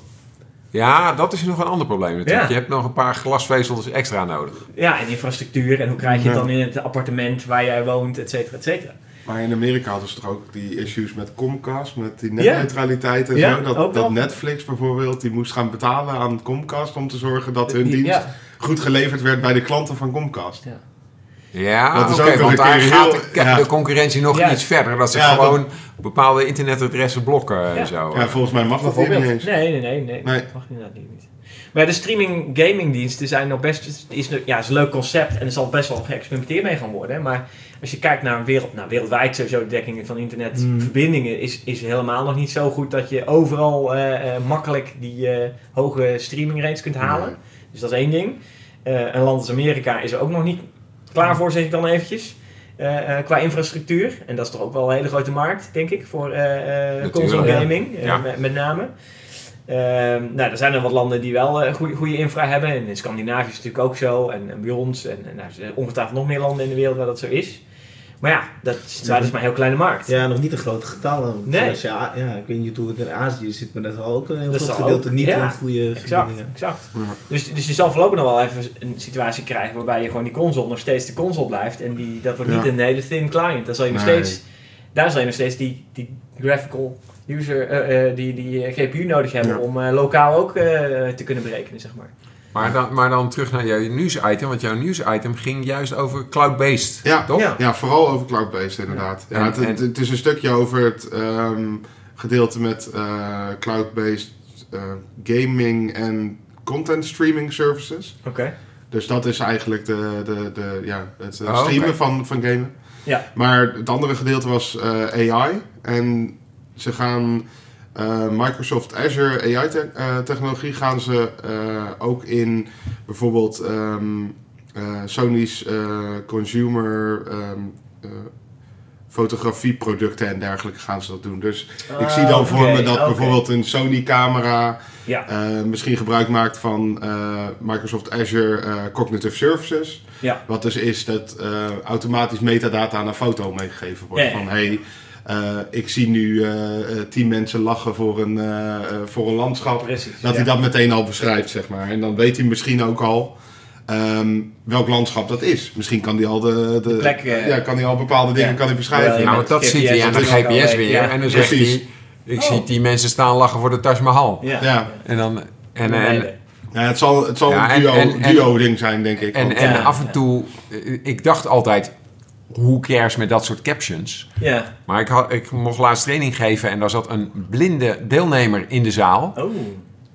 Ja, dat is nog een ander probleem natuurlijk. Ja. Je hebt nog een paar glasvezels extra nodig. Ja, en infrastructuur. En hoe krijg je het dan in het appartement waar jij woont, et cetera, et cetera. Maar in Amerika hadden ze toch ook die issues met Comcast, met die netneutraliteit en Ja, zo. Dat, dat. Netflix bijvoorbeeld, die moest gaan betalen aan Comcast om te zorgen dat hun Die- dienst Ja, goed geleverd werd bij de klanten van Comcast. Ja, Dat is oké, want daar gaat de, ja. de concurrentie nog Ja. iets verder. Dat ze Ja, gewoon bepaalde internetadressen blokken Ja. en zo. Ja, volgens mij mag dat hier niet bijvoorbeeld. eens. Nee, nee, nee, nee. Nee. Dat mag inderdaad niet. Maar de streaming gaming diensten zijn nog best... Is, een- ja, is een leuk concept en er zal best wel geëxperimenteerd mee gaan worden. Maar als je kijkt naar wereld, nou, wereldwijd sowieso de dekking van internetverbindingen is, is helemaal nog niet zo goed dat je overal eh, eh, makkelijk die eh, hoge streaming rates kunt halen. Nee. Dus dat is één ding. Eh, een land als Amerika is er ook nog niet klaar voor, zeg ik dan eventjes. eh, eh, qua infrastructuur. En dat is toch ook wel een hele grote markt, denk ik, voor eh, console gaming, Ja. met, met name. Ehm, nou, er zijn er wat landen die wel goede, goede infra hebben. En in Scandinavië is het natuurlijk ook zo. En, en bij ons. En, en nou, er zijn ongetwijfeld nog meer landen in de wereld waar dat zo is. Maar ja, dat is, dat is maar een heel kleine markt. Ja, nog niet een grote getallen. Nee. Zoals je, ja, ik weet niet hoe het in Azië zit, maar dat is ook een heel Dat groot gedeelte ook, niet ja. een goede Exact, verbindingen. exact. Ja. Dus, dus je zal voorlopig nog wel even een situatie krijgen waarbij je gewoon die console nog steeds de console blijft. En die, dat wordt niet een hele thin client. Dan zal je nog Nee. steeds, daar zal je nog steeds die, die graphical user, eh, eh, die, die eh, GPU nodig hebben Ja. om eh, lokaal ook eh, te kunnen berekenen, zeg maar. Maar, dan, maar dan terug naar jouw nieuwsitem. Want jouw nieuwsitem ging juist over cloud-based. Ja, toch? Ja. Ja, vooral over cloud-based inderdaad. Ja. En- het, het, en- het is een stukje over het ehm, gedeelte met eh, cloud-based eh, gaming en content streaming services. Oké. Dus dat is eigenlijk de, de, de, ja, het Oh, streamen van, van gamen. Ja. Maar het andere gedeelte was eh, AI. En ze gaan eh, Microsoft Azure AI-technologie gaan ze eh, ook in bijvoorbeeld ehm, eh, Sony's eh, consumer eh, fotografieproducten en dergelijke gaan ze dat doen. Dus ik zie dan voor Ah, me dat bijvoorbeeld een Sony-camera Ja, eh, misschien gebruik maakt van eh, Microsoft Azure eh, Cognitive Services. ja. Wat dus is dat eh, automatisch metadata aan een foto meegegeven wordt. Ja. Van hey, eh, ik zie nu eh, eh, tien mensen lachen voor een, eh, eh, voor een landschap. precies. Dat ja. hij dat meteen al beschrijft, zeg maar. En dan weet hij misschien ook al ehm, welk landschap dat is. Misschien kan hij al de, de, plek, ja, kan hij al bepaalde dingen ja. kan hij beschrijven. Ja, Nou, dat GPS ziet hij aan de GPS weer. ja. En dan zegt Precies. hij... Ik Oh. zie die mensen staan lachen voor de Taj Mahal. Ja. Ja. En dan... En, en. Ja, het zal, het zal Ja, een duo, en- en- duo ding zijn, denk ik. en, en Ja, af en toe... Ik dacht altijd... Hoe cares met dat soort captions? ja. Maar ik, had, ik mocht laatst training geven en daar zat een blinde deelnemer in de zaal. Oh.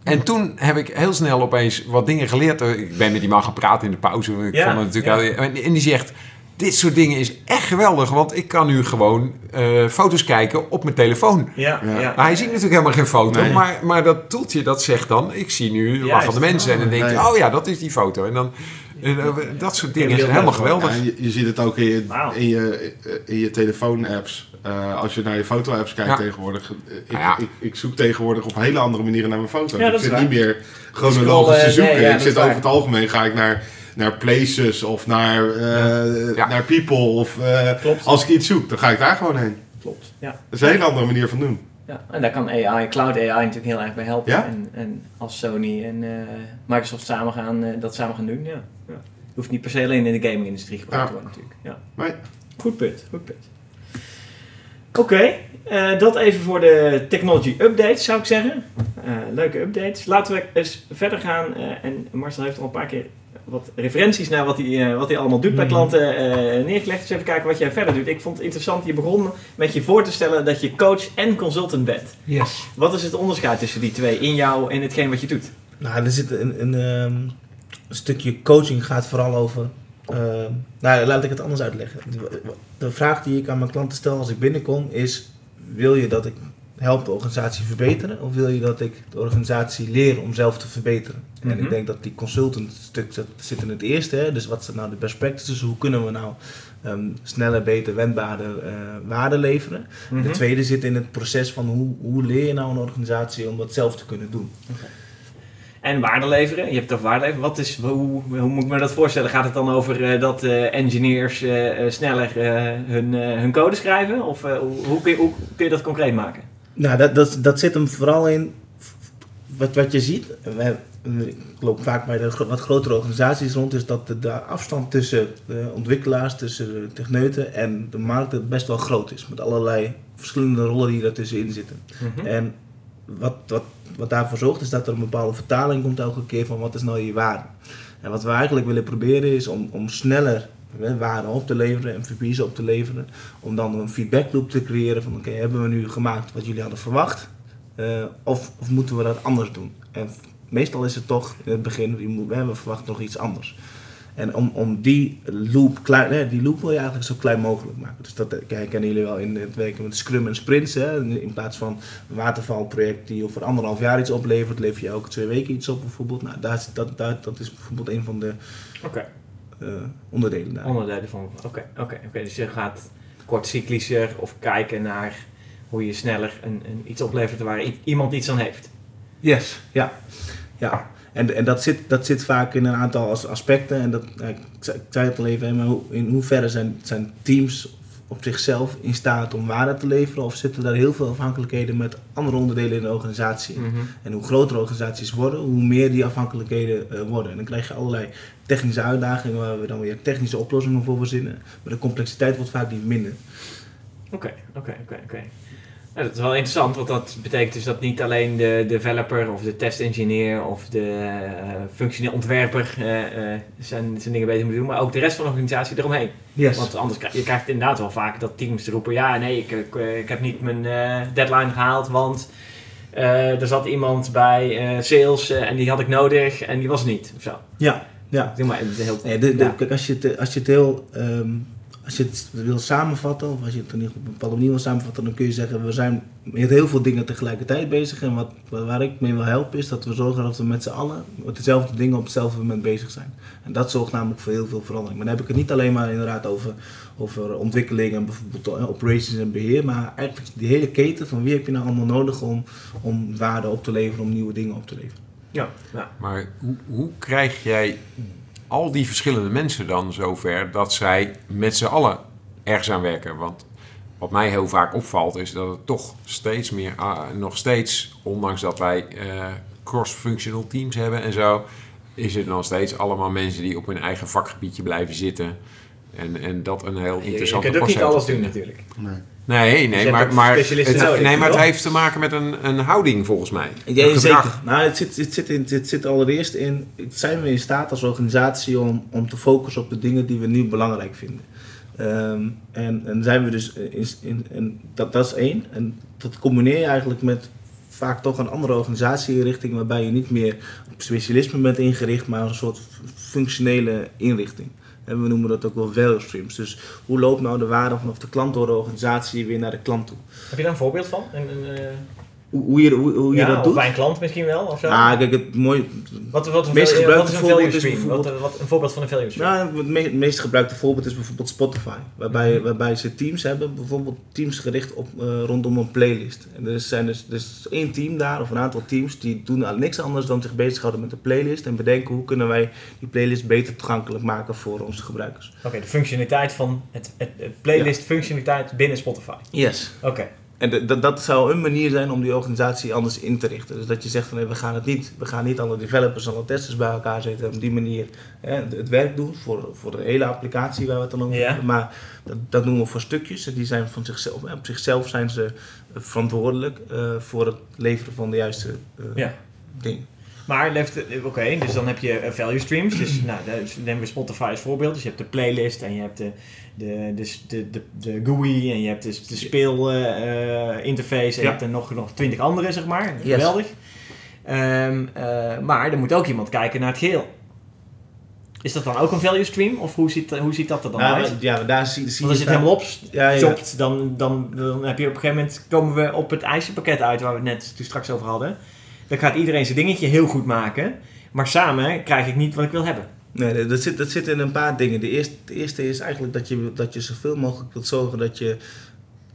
En toen heb ik heel snel opeens wat dingen geleerd. Ik ben met die man gaan praten in de pauze. Ik Ja, vond het natuurlijk ja. al- en die zegt, dit soort dingen is echt geweldig. Want ik kan nu gewoon eh, foto's kijken op mijn telefoon. Ja, ja. Ja. Maar hij ziet natuurlijk helemaal geen foto. Nee. Maar, maar dat toeltje dat zegt dan, ik zie nu Juist. lachende mensen. En dan denk je, Nee. oh ja, dat is die foto. En dan, eh, dat soort dingen zijn helemaal geweldig. Ja, je, je ziet het ook in je, in je, in je telefoon-apps. Eh, als je naar je foto-apps kijkt Ja. tegenwoordig. eh, Ik, ja. ik, ik zoek tegenwoordig op hele andere manieren naar mijn foto's. Ik is zit waar. niet meer chronologisch te nee, zoeken. ja, ik zit is waar. over het algemeen ga ik naar, naar places of naar, eh, Ja. naar people. Of eh, Klopt. als ik iets zoek, dan ga ik daar gewoon heen. Klopt. Ja. Dat is een hele andere manier van doen. Ja, en daar kan AI, cloud AI natuurlijk heel erg bij helpen. Ja? En, en als Sony en eh, Microsoft samen gaan, eh, dat samen gaan doen, ja. ja. Hoeft niet per se alleen in de gaming-industrie gebruikt te worden natuurlijk. Ja. Nee. Goed punt, goed punt. Oké, eh, dat even voor de technology updates zou ik zeggen. Leuke updates. Laten we eens verder gaan. en Marcel heeft al een paar keer wat referenties naar wat hij, eh, wat hij allemaal doet bij Mhm. klanten eh, neergelegd. Dus even kijken wat jij verder doet. Ik vond het interessant, je begon met je voor te stellen dat je coach en consultant bent. Yes. Wat is het onderscheid tussen die twee in jou en hetgeen wat je doet? Nou, er zit een, een, ehm, een stukje coaching gaat vooral over. ehm, nou, laat ik het anders uitleggen. De, de vraag die ik aan mijn klanten stel als ik binnenkom is: wil je dat ik help de organisatie verbeteren, of wil je dat ik de organisatie leer om zelf te verbeteren? En Mhm. ik denk dat die consultant stuk zit, zit in het eerste. Hè? Dus wat zijn nou de best practices? Hoe kunnen we nou ehm, sneller, beter, wendbaarder eh waarde leveren? Mhm. De tweede zit in het proces van hoe, hoe leer je nou een organisatie om dat zelf te kunnen doen. En waarde leveren. Je hebt het over waarde leveren. Wat is, hoe, hoe moet ik me dat voorstellen? Gaat het dan over eh, dat eh, engineers sneller hun, hun code schrijven? Of hoe, hoe, kun je, hoe kun je dat concreet maken? Nou, dat, dat, dat zit hem vooral in wat, wat je ziet. We, ik loop vaak bij de wat grotere organisaties rond, is dat de, de afstand tussen de ontwikkelaars, tussen de techneuten en de markt best wel groot is. Met allerlei verschillende rollen die daartussenin zitten. En wat, wat, wat daarvoor zorgt is dat er een bepaalde vertaling komt elke keer van wat is nou je waarde. En wat we eigenlijk willen proberen is om, om sneller waarde op te leveren, MVP's op te leveren. Om dan een feedback loop te creëren van oké, hebben we nu gemaakt wat jullie hadden verwacht? Eh, of, of moeten we dat anders doen? En meestal is het toch in het begin, we verwachten nog iets anders. En om, om die loop, klein, die loop wil je eigenlijk zo klein mogelijk maken. Dus dat eh, kennen jullie wel in het werken met Scrum en Sprints. Hè? In plaats van een watervalproject die over anderhalf jaar iets oplevert, lever je elke twee weken iets op bijvoorbeeld. Nou, dat, dat, dat is bijvoorbeeld een van de onderdelen daar. onderdelen van. Oké, oké, oké. Dus je gaat kort cyclischer of kijken naar hoe je sneller een, een iets oplevert waar iemand iets aan heeft. Yes, ja. ja. En, en dat, zit, dat zit vaak in een aantal as- aspecten. En dat, ja, ik, zei, het al even, maar hoe- in hoeverre zijn, zijn teams op zichzelf in staat om waarde te leveren? Of zitten daar heel veel afhankelijkheden met andere onderdelen in de organisatie? Mhm. En hoe groter organisaties worden, hoe meer die afhankelijkheden eh, worden. En dan krijg je allerlei technische uitdagingen waar we dan weer technische oplossingen voor verzinnen. Maar de complexiteit wordt vaak niet minder. Oké, oké, oké, oké. Nou, dat is wel interessant, want dat betekent dus dat niet alleen de developer of de testengineer of de eh functioneel ontwerper eh, eh, zijn, zijn dingen beter moet doen, maar ook de rest van de organisatie eromheen. Yes. Want anders krijg je krijgt inderdaad wel vaak dat teams roepen, ja nee, ik, ik, ik heb niet mijn deadline gehaald, want er zat iemand bij sales en die had ik nodig en die was niet. Of zo. Ja, ja. Doe maar het heel... Nee, de, de- Ja. Kijk, als je het, als je het heel. ehm, als je het wil samenvatten, of als je het op een bepaalde manier wil samenvatten, dan kun je zeggen: we zijn met heel veel dingen tegelijkertijd bezig. En wat, waar ik mee wil helpen, is dat we zorgen dat we met z'n allen met dezelfde dingen op hetzelfde moment bezig zijn. En dat zorgt namelijk voor heel veel verandering. Maar dan heb ik het niet alleen maar inderdaad over, over ontwikkeling en bijvoorbeeld eh, operations en beheer, maar eigenlijk die hele keten van wie heb je nou allemaal nodig om, om waarde op te leveren, om nieuwe dingen op te leveren. Ja, ja. Maar hoe, hoe krijg jij al die verschillende mensen dan zover dat zij met z'n allen ergens aan werken? Want wat mij heel vaak opvalt is dat het toch steeds meer, ah, nog steeds, ondanks dat wij eh, cross-functional teams hebben en zo, is het nog steeds allemaal mensen die op hun eigen vakgebiedje blijven zitten. En, en dat een heel Je, je interessante kunt ook niet proces alles doen natuurlijk. Nee. Nee, nee, maar, maar, het, nodig, nee, maar het heeft te maken met een, een houding volgens mij. Ja, Een zeker. Nou, het zit, het, zit in, het zit allereerst in, zijn we in staat als organisatie om, om te focussen op de dingen die we nu belangrijk vinden. Ehm, en, en zijn we dus, in, in, en dat, dat is één. En dat combineer je eigenlijk met vaak toch een andere organisatie-inrichting waarbij je niet meer op specialisme bent ingericht, maar een soort functionele inrichting. En we noemen dat ook wel value streams. Dus hoe loopt nou de waarde vanaf de klant door de organisatie weer naar de klant toe? Heb je daar een voorbeeld van? Eh, Hoe, je, hoe, hoe je ja, dat of doet? bij een klant misschien wel? Of zo? Ah, kijk, het mooie, Wat, wat, een meest value- wat is gebruikte een voorbeeld value stream? Wat, bijvoorbeeld- wat, een voorbeeld van een value stream. Nou, het me- het meest gebruikte voorbeeld is bijvoorbeeld Spotify. Waarbij, waarbij ze teams hebben, bijvoorbeeld teams gericht op, eh, rondom een playlist. En er zijn dus, dus één team daar, of een aantal teams, die doen niks anders dan zich bezighouden met de playlist. En bedenken hoe kunnen wij die playlist beter toegankelijk maken voor onze gebruikers. Oké, de functionaliteit van het, het, het playlist functionaliteit binnen Spotify. Yes. Oké. En dat, dat zou een manier zijn om die organisatie anders in te richten. Dus dat je zegt van nee, we gaan het niet, we gaan niet alle developers en alle testers bij elkaar zetten en op die manier hè, het- werk doen voor, voor de hele applicatie waar we het dan over Ja. hebben. Maar dat, dat doen we voor stukjes. En die zijn van zichzelf, hè, op zichzelf zijn ze verantwoordelijk eh, voor het leveren van de juiste Ja. dingen. Maar eh, oké, dus dan heb je eh, value streams. Dus nou, nemen we Spotify als voorbeeld. Dus je hebt de playlist en je hebt de, de, de, de, de, de GUI en je hebt dus de speel eh, en je Ja. hebt er nog, nog twintig andere, zeg maar. Yes. Geweldig. Ehm, eh, maar er moet ook iemand kijken naar het geheel. Is dat dan ook een value stream? Of hoe ziet, hoe ziet dat er dan Nou, uit? maar- ja, daar zie, zie Want als je het helemaal Ja, ja. opzopt, dan, dan, dan heb je op een gegeven moment komen we op het ijzerpakket uit waar we het net toen straks over hadden. Dan gaat iedereen zijn dingetje heel goed maken, maar samen krijg ik niet wat ik wil hebben. Nee, dat zit, dat zit in een paar dingen. De eerste, de eerste is eigenlijk dat je, dat je zoveel mogelijk wilt zorgen dat je,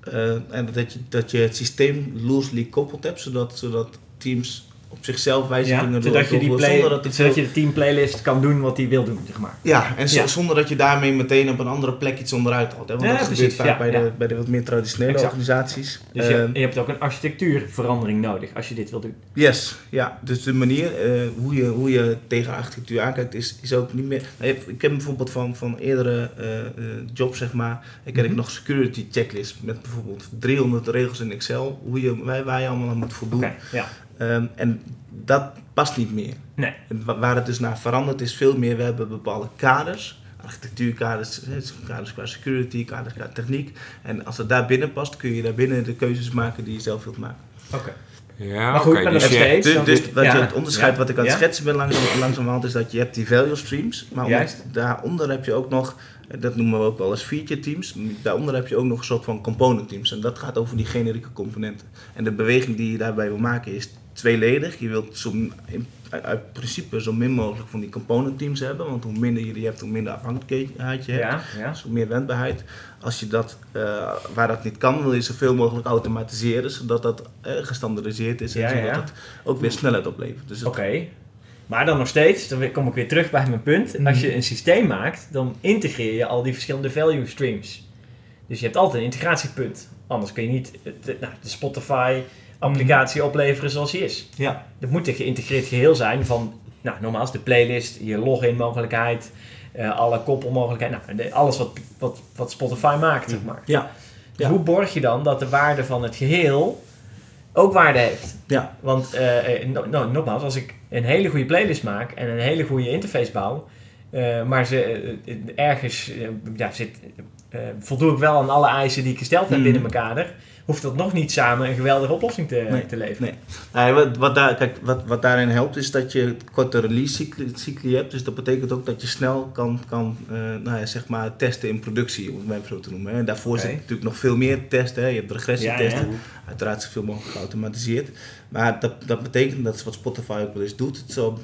eh, en dat je, dat je het systeem loosely koppeld hebt, zodat, zodat teams op zichzelf wijzigingen Ja, zodat je, die play, zonder dat, zodat veel- je de team playlist kan doen wat hij wil doen, zeg maar. Ja, en Ja. zonder dat je daarmee meteen op een andere plek iets onderuit haalt. Hè? Want Ja, dat precies, gebeurt vaak bij, de, bij de wat meer traditionele Exact. organisaties. Dus je, Ehm, je hebt ook een architectuurverandering nodig als je dit wil doen. Yes, ja. Dus de manier eh, hoe, je, hoe je tegen architectuur aankijkt is, is ook niet meer... Nou, Ik heb bijvoorbeeld van, van eerdere eh, eh, jobs, zeg maar, ik ik Mhm. nog security checklist met bijvoorbeeld 300 regels in Excel, hoe je, waar, waar je allemaal aan moet voldoen. Ja. Ehm, en dat past niet meer. Nee. En waar het dus naar verandert is veel meer, we hebben bepaalde kaders, architectuurkaders, kaders qua security, kaders qua techniek. En als het daar binnen past, kun je daar binnen de keuzes maken die je zelf wilt maken. Oké. Ja, Maar goed, oké. maar dus steeds. Dus, dus wat ja. je, het onderscheid Ja. wat ik aan het Ja. schetsen ben langzaam, langzamerhand is dat je hebt die value streams, maar Juist. daaronder heb je ook nog, eh, dat noemen we ook wel eens feature teams, daaronder heb je ook nog een soort van component teams en dat gaat over die generieke componenten. En de beweging die je daarbij wil maken is tweeledig. Je wilt zo, in, uit, principe zo min mogelijk van die component teams hebben, want hoe minder je die hebt, hoe minder afhankelijkheid je hebt. Ja, ja. Dus hoe meer wendbaarheid. Als je dat, eh, waar dat niet kan, wil je zoveel mogelijk automatiseren, zodat dat eh, gestandardiseerd is en Ja, zodat ja. het ook weer snelheid oplevert. Dus Oké. Maar dan nog steeds, dan kom ik weer terug bij mijn punt. Als je een systeem maakt, dan integreer je al die verschillende value streams. Dus je hebt altijd een integratiepunt. Anders kun je niet de, nou, de Spotify-applicatie opleveren zoals die is. Ja. Het moet een geïntegreerd geheel zijn van, nou, nogmaals, de playlist, je login-mogelijkheid, eh, alle koppelmogelijkheden, nou, alles wat, wat, wat Spotify maakt, zeg maar. Ja. Dus Ja. hoe borg je dan dat de waarde van het geheel ook waarde heeft? Ja. Want eh, no- no- nogmaals, als ik een hele goede playlist maak en een hele goede interface bouw, maar ze ergens ja, zit, voldoe ik wel aan alle eisen die ik gesteld heb Mm. binnen mijn kader, hoeft dat nog niet samen een geweldige oplossing te, Nee, te leveren. nee. Nou, wat, wat, daar, kijk, wat, wat daarin helpt is dat je korte release cycli, cycli hebt. Dus dat betekent ook dat je snel kan, kan eh, nou ja, zeg maar testen in productie, om het maar zo te noemen. Hè. Daarvoor Oké. zit natuurlijk nog veel meer testen. Hè. Je hebt regressietesten. Ja, Uiteraard zoveel mogelijk geautomatiseerd. Maar dat, dat betekent, dat is wat Spotify ook wel eens doet. Het zal-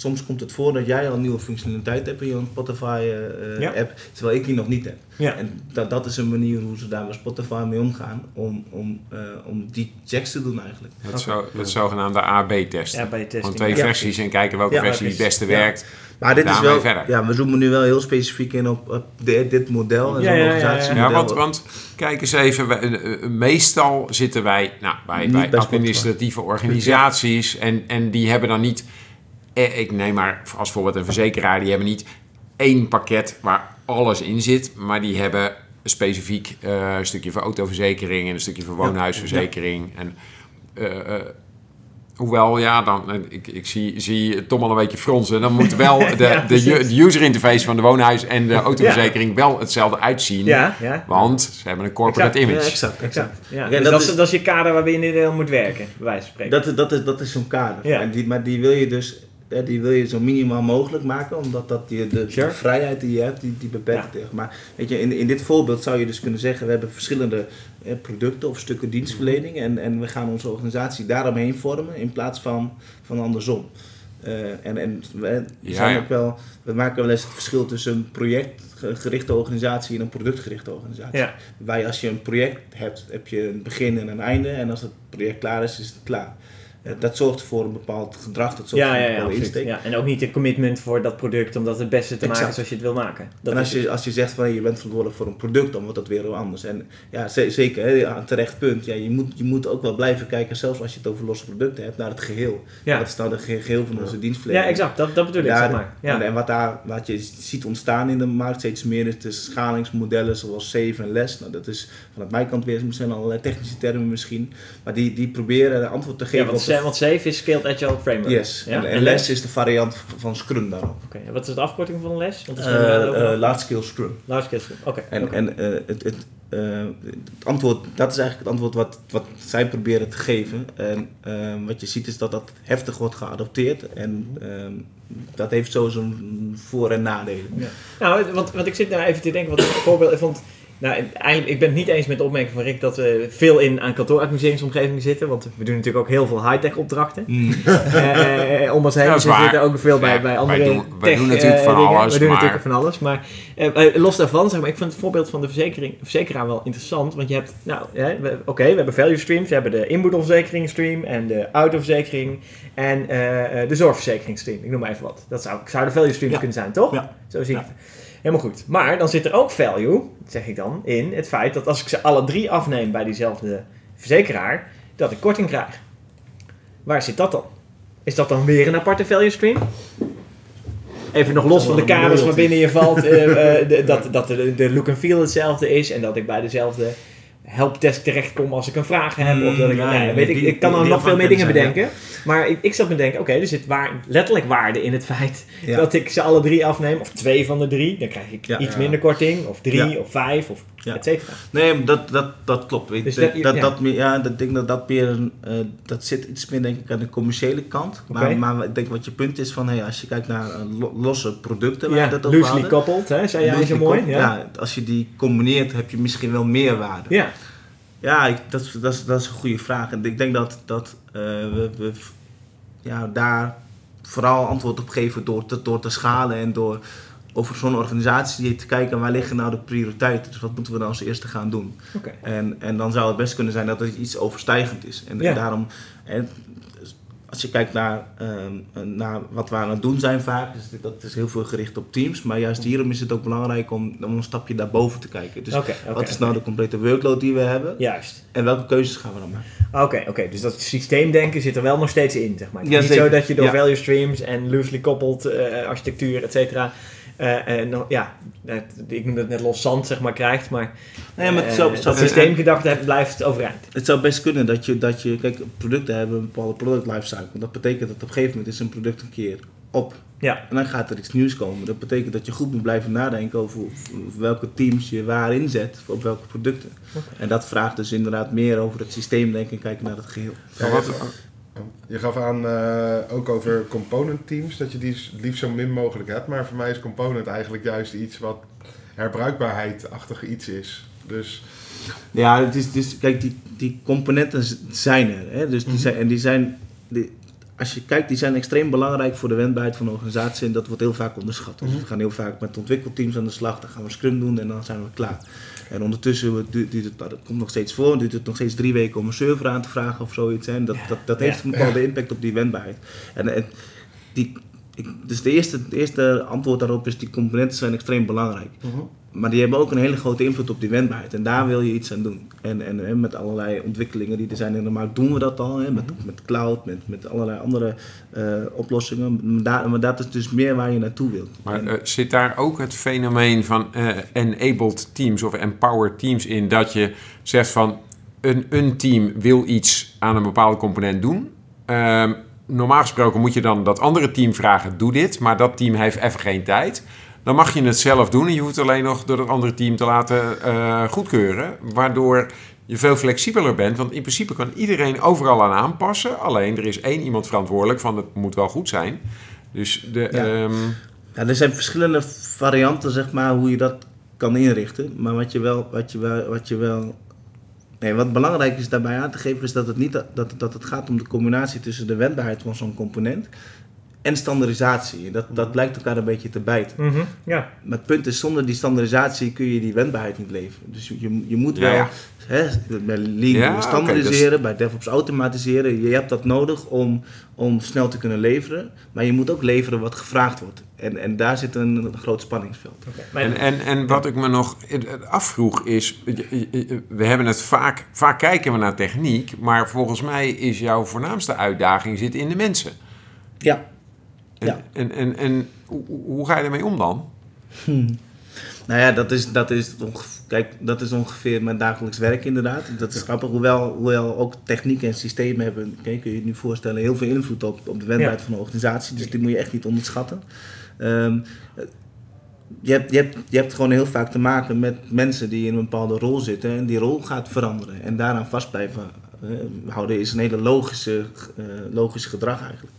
soms komt het voor dat jij al nieuwe functionaliteit hebt in je Spotify-app, Ja. terwijl ik die nog niet heb. Ja. En dat, dat is een manier hoe ze daar met Spotify mee omgaan, om, om, eh, om die checks te doen eigenlijk. Het, zo, het zogenaamde AB-testen. Van twee ja. versies en kijken welke Ja, versie het beste Ja. werkt. Maar dit is wel, verder. ja, we zoomen nu wel heel specifiek in op, op de- dit model en Ja, zo'n ja, ja, ja. organisatiemodel. Ja, want, want kijk eens even, eh, eh, meestal zitten wij nou, bij, bij administratieve organisaties en, en die hebben dan niet, eh, ik neem maar als voorbeeld een verzekeraar, die hebben niet één pakket waar alles in zit, maar die hebben specifiek eh, een stukje voor autoverzekering en een stukje voor woonhuisverzekering. En, eh, eh, Hoewel, ja, dan, eh, ik, ik zie, zie Tom al een beetje fronsen. Dan moet wel de, Ja, de, de user interface van de woonhuis en de autoverzekering wel hetzelfde uitzien. Ja, ja. Want ze hebben een corporate Exact. image. Ja, exact, exact. Ja, dus dat dat, is- dat is je kader waarbinnen je deel moet werken, bij wijze van spreken. Dat, is- dat is, dat is zo'n kader. Ja. En die, maar die wil je dus hè, die wil je zo minimaal mogelijk maken, omdat dat die, de, Sure. de vrijheid die je hebt, die, die beperkt Ja. tegen. Maar weet je, in, in dit voorbeeld zou je dus kunnen zeggen, we hebben verschillende producten of stukken dienstverlening en, en we gaan onze organisatie daaromheen vormen in plaats van, van andersom. Eh, en en we, Ja, zijn ja. ook wel, we maken wel eens het verschil tussen een projectgerichte organisatie en een productgerichte organisatie. Ja. Waarbij als je een project hebt, heb je een begin en een einde. En als het project klaar is, is het klaar. Eh, Dat zorgt voor een bepaald gedrag, dat zorgt Ja, voor ja, een ja, bepaalde absoluut. insteek. ja. En ook niet een commitment voor dat product om dat het beste te maken Exact. zoals je het wil maken. Dat en als is je, als je zegt van je bent verantwoordelijk voor een product, dan wordt dat weer heel anders. En ja, ze- zeker, hè, terecht punt. Ja, je, moet, je moet ook wel blijven kijken, zelfs als je het over losse producten hebt, naar het geheel. Ja. Wat is nou het ge- geheel van onze dienstverlening? ja, exact. Dat, dat bedoel ik, Daar- zeg maar. Ja. En, en wat, daar, wat je ziet ontstaan in de markt steeds meer is de schalingsmodellen zoals Save en Les. Nou, dat is vanuit mijn kant weer zijn allerlei technische termen misschien. Maar die, die proberen antwoord te ja, geven op Sa- want SAFe is Scaled Agile Framework. Yes. Ja? En, en LES is de variant van Scrum daarop. Oké, en wat is de afkorting van les? Want Eh, eh, large scale Scrum. Large scale Scrum. Oké. En, en eh, het, het, eh, het antwoord, dat is eigenlijk het antwoord wat, wat zij proberen te geven. En ehm, wat je ziet is dat dat heftig wordt geadopteerd. En ehm, dat heeft zo zijn voor- en nadelen. Nou, want, want ik zit nou even te denken, wat een voorbeeld vond. Nou, eigenlijk, ik ben het niet eens met de opmerking van Rick dat we veel in aan kantooradministreringsomgevingen zitten. Want we doen natuurlijk ook heel veel high-tech opdrachten. Eh, eh, om ons heen. Dus we zitten ook veel bij, Ja, bij wij andere doen- wij tech, doen natuurlijk eh, van dingen. alles, We doen maar- natuurlijk van alles. Maar eh, eh, los daarvan, zeg maar, ik vind het voorbeeld van de verzekering, verzekeraar wel interessant. Want je hebt, nou, oké, we hebben value streams. We hebben de inboedelverzekering stream en de autoverzekering en eh, eh, de zorgverzekering stream. Ik noem maar even wat. Dat zou, zou de value streams Ja. kunnen zijn, toch? Ja. Zo zie ik Ja. het. Helemaal goed. Maar dan zit er ook value, zeg ik dan, in het feit dat als ik ze alle drie afneem bij diezelfde verzekeraar, dat ik korting krijg. Waar zit dat dan? Is dat dan weer een aparte value stream? Even nog los van de kaders waarbinnen je valt, eh, eh, de- dat, dat de, de look and feel hetzelfde is en dat ik bij dezelfde helpdesk terechtkom als ik een vraag heb. Of dat ik, Mm, ja, nee, ja, weet ik, die- ik kan er nog veel meer dingen zijn, bedenken. Maar ik, ik zat me te denken, oké, er zit waar, letterlijk waarde in het feit Ja. dat ik ze alle drie afneem, of twee van de drie, dan krijg ik Ja. iets Ja. minder korting, of drie, Ja. of vijf, of Ja. et cetera. Nee, dat, dat, dat klopt. Dus dat- dat, ja. dat, meer, ja, dat denk dat dat meer een, eh, dat zit iets meer denk ik aan de commerciële kant. Maar, maar ik denk wat je punt is van, hey, als je kijkt naar eh, lo- losse producten waar Ja, het over loosely coupled, hè, zei jij zo mooi. Ja, ja, als je die combineert heb je misschien wel meer waarde. ja. Ja, ik, dat, is- dat, dat is een goede vraag. En ik denk dat, dat eh, we, we ja, daar vooral antwoord op geven door te, door te schalen en door over zo'n organisatie te kijken waar liggen nou de prioriteiten. Dus wat moeten we dan als eerste gaan doen? En, en dan zou het best kunnen zijn dat het iets overstijgend is. En, Ja. daarom, en, als je kijkt naar, ehm, naar wat we aan het doen zijn vaak, dus dat is heel veel gericht op teams. Maar juist hierom is het ook belangrijk om, om een stapje daarboven te kijken. Dus wat is nou de complete workload die we hebben? Juist. En welke keuzes gaan we dan maken? Oké, oké. Dus dat systeemdenken zit er wel nog steeds in, zeg maar. Het is Ja, niet zeker. zo dat je door Ja. value streams en loosely coupled eh, architectuur, et cetera, eh, eh, nou, ja, het- ik noem dat net los zand, zeg maar, krijgt. Maar Nee, maar het eh, zou- het zou- dat systeemgedachte blijft overeind. Het zou best kunnen dat je, dat je, kijk, producten hebben een bepaalde product lifecycle. Dat betekent dat op een gegeven moment is een product een keer op. Ja. En dan gaat er iets nieuws komen. Dat betekent dat je goed moet blijven nadenken over welke teams je waar inzet, op welke producten. En dat vraagt dus inderdaad meer over het systeemdenken en kijken naar het geheel. Ja, Maar wat- je, gaf aan eh, ook over component teams, dat je die liefst zo min mogelijk hebt. Maar voor mij is component eigenlijk juist iets wat herbruikbaarheid-achtig iets is. Dus Ja, het is, dus, kijk, die, die componenten zijn er. Hè? Dus die zijn, en die zijn, die, als je kijkt, die zijn extreem belangrijk voor de wendbaarheid van de organisatie. En dat wordt heel vaak onderschat. Dus we gaan heel vaak met ontwikkelteams aan de slag. Dan gaan we Scrum doen en dan zijn we klaar. En ondertussen duurt, duurt het, dat komt nog steeds voor. Duurt het nog steeds drie weken om een server aan te vragen of zoiets. En dat, dat, dat heeft een bepaalde impact op die wendbaarheid. En, en die, ik, dus de eerste, de eerste antwoord daarop is, die componenten zijn extreem belangrijk. Maar die hebben ook een hele grote invloed op die wendbaarheid. En daar wil je iets aan doen. En, en, met allerlei ontwikkelingen die er zijn in de markt doen we dat al. Hè, met, met cloud, met, met allerlei andere eh, oplossingen. Maar, daar, maar dat is dus meer waar je naartoe wilt. Maar En- eh, zit daar ook het fenomeen van eh, enabled teams of empowered teams in dat je zegt van een, een team wil iets aan een bepaalde component doen. Ehm, normaal gesproken moet je dan dat andere team vragen, doe dit, maar dat team heeft even geen tijd. Dan mag je het zelf doen en je hoeft alleen nog door het andere team te laten eh, goedkeuren, waardoor je veel flexibeler bent, want in principe kan iedereen overal aan aanpassen. Alleen er is één iemand verantwoordelijk van het moet wel goed zijn. Dus de, Ja. ehm, Ja, er zijn verschillende varianten, zeg maar, hoe je dat kan inrichten. Maar wat je wel, wat je wel, wat je wel Nee, wat belangrijk is daarbij aan te geven is dat het, niet, dat, dat het gaat om de combinatie tussen de wendbaarheid van zo'n component en standaardisatie. Dat, dat lijkt elkaar een beetje te bijten. Mhm, Ja. Maar het punt is, zonder die standaardisatie kun je die wendbaarheid niet leveren. Dus je, je, moet Ja, wel ja. Hè, bij Lean Ja, standaardiseren, bij DevOps automatiseren. Je hebt dat nodig om, om snel te kunnen leveren. Maar je moet ook leveren wat gevraagd wordt. En, en daar zit een, een groot spanningsveld. En, en, en wat ik me nog afvroeg is, we hebben het vaak, vaak kijken we naar techniek, maar volgens mij is jouw voornaamste uitdaging zit in de mensen. Ja. En, Ja. en, en, en hoe, hoe ga je ermee om dan? Hmm. Nou ja, dat is, dat is, ongeveer, kijk, dat is ongeveer mijn dagelijks werk inderdaad. Dat is grappig, hoewel, hoewel ook techniek en systemen hebben, kijk, kun je je nu voorstellen, heel veel invloed op, op de wendbaarheid Ja. van een organisatie. Dus die moet je echt niet onderschatten. Ehm, je, hebt, je, je hebt gewoon heel vaak te maken met mensen die in een bepaalde rol zitten en die rol gaat veranderen. En daaraan vast blijven eh, houden is een hele logische, eh, logisch gedrag eigenlijk.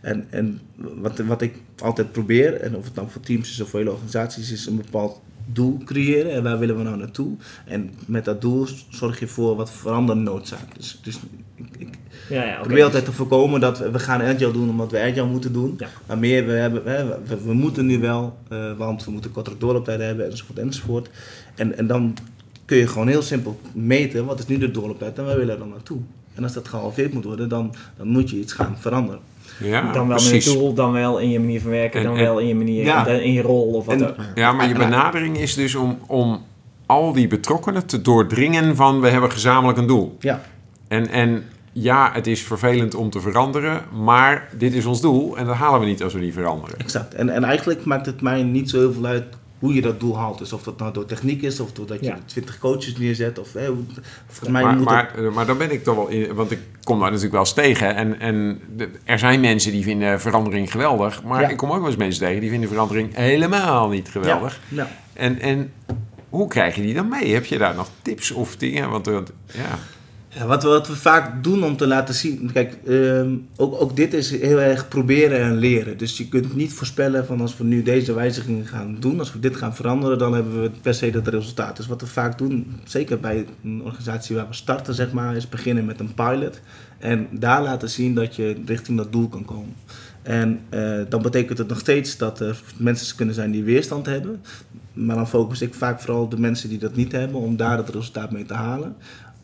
En, en wat, wat ik altijd probeer, en of het dan voor teams is of voor hele organisaties, is een bepaald doel creëren. En waar willen we nou naartoe? En met dat doel zorg je voor wat veranderde noodzaak. Dus, dus ik, ik Ja, ja, oké. probeer altijd te voorkomen dat we, we gaan agile doen omdat we agile moeten doen. Ja. Maar meer, we, hebben, hè, we, we moeten nu wel, eh, want we moeten kortere doorlooptijden hebben enzovoort enzovoort. En, en dan kun je gewoon heel simpel meten wat is nu de doorlooptijd en waar willen we dan naartoe. En als dat gehalveerd moet worden, dan, dan moet je iets gaan veranderen. Ja, dan wel met precies. een tool, dan wel in je manier van werken, En- dan en- wel in je manier, Ja. in je rol of wat En- ook. Ja, maar je benadering is dus om, om al die betrokkenen te doordringen van we hebben gezamenlijk een doel. Ja, En, en ja, het is vervelend om te veranderen, maar dit is ons doel en dat halen we niet als we niet veranderen. exact. En, en eigenlijk maakt het mij niet zo heel veel uit hoe je dat doel haalt. Dus of dat nou door techniek is, of doordat je Ja. 20 coaches neerzet. Of, hè, volgens mij Maar, moet maar, maar dan ben ik toch wel in, want ik kom daar natuurlijk wel eens tegen. En, en de- er zijn mensen die vinden verandering geweldig, maar Ja. ik kom ook wel eens mensen tegen die vinden verandering helemaal niet geweldig. ja, ja. En, en hoe krijg je die dan mee? Heb je daar nog tips of dingen? Want, ja. Wat, we, wat we vaak doen om te laten zien. Kijk, ehm, ook, ook dit is heel erg proberen en leren. Dus je kunt niet voorspellen van als we nu deze wijzigingen gaan doen, als we dit gaan veranderen, dan hebben we per se dat resultaat. Dus wat we vaak doen, zeker bij een organisatie waar we starten, zeg maar, is beginnen met een pilot. En daar laten zien dat je richting dat doel kan komen. En eh, dan betekent het nog steeds dat er mensen kunnen zijn die weerstand hebben. Maar dan focus ik vaak vooral op de mensen die dat niet hebben, om daar het resultaat mee te halen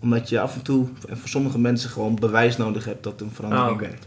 omdat je af en toe, en voor sommige mensen, gewoon bewijs nodig hebt dat een verandering oké. werkt.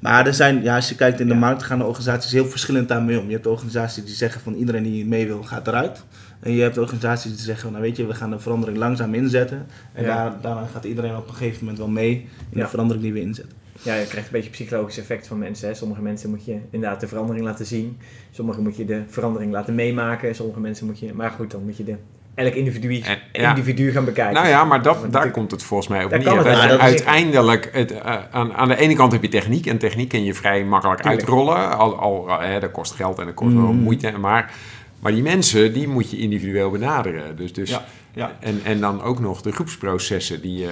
Maar er zijn, ja, als je kijkt in de Ja. markt, gaan de organisaties heel verschillend daarmee om. Je hebt organisaties die zeggen van iedereen die mee wil, gaat eruit. En je hebt organisaties die zeggen van, nou weet je, we gaan de verandering langzaam inzetten. En Ja. daar, daarna gaat iedereen op een gegeven moment wel mee in Ja. de verandering die we inzetten. Ja, je krijgt een beetje psychologisch effect van mensen. Hè. Sommige mensen moet je inderdaad de verandering laten zien. Sommige moet je de verandering laten meemaken. Sommige mensen moet je... Maar goed, dan moet je de, elk individu, En- ja. individu gaan bekijken. Nou ja, maar dat, Want daar komt het volgens mij op neer. het dat uiteindelijk, het, eh, aan, aan de ene kant heb je techniek. En techniek kun je vrij makkelijk Tuurlijk. uitrollen. Al, al, eh, dat kost geld en dat kost wel Mm. moeite. Maar, maar die mensen, die moet je individueel benaderen. Dus, dus, Ja, ja. En, en dan ook nog de groepsprocessen. Die, eh,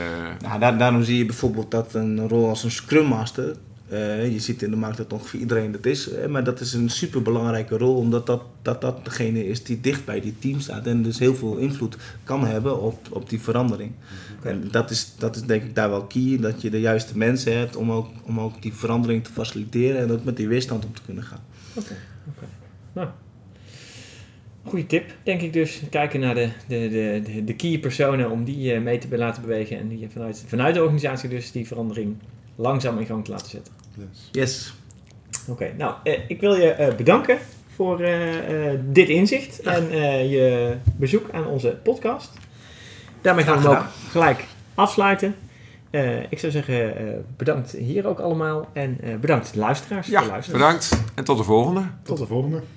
Nou, daar, daarom zie je bijvoorbeeld dat een rol als een Scrum Master. Eh, je ziet in de markt dat ongeveer iedereen dat is. maar dat is een super belangrijke rol, omdat dat, dat, dat degene is die dicht bij die team staat. En dus heel veel invloed kan hebben op, op die verandering. En dat is, dat is denk ik daar wel key. Dat je de juiste mensen hebt om ook, om ook die verandering te faciliteren. En ook met die weerstand om te kunnen gaan. Oké. Nou. Goeie tip, denk ik dus. Kijken naar de, de, de, de, de key personen om die eh, mee te laten bewegen. En die vanuit, vanuit de organisatie dus die verandering langzaam in gang te laten zetten. Yes. Yes. Oké, nou, eh, ik wil je eh, bedanken voor eh, eh, dit inzicht en eh, je bezoek aan onze podcast. Daarmee gaan we hem ook gelijk afsluiten. Eh, ik zou zeggen, eh, bedankt hier ook allemaal en eh, bedankt de luisteraars voor ja, luisteren. bedankt en tot de volgende. Tot de volgende.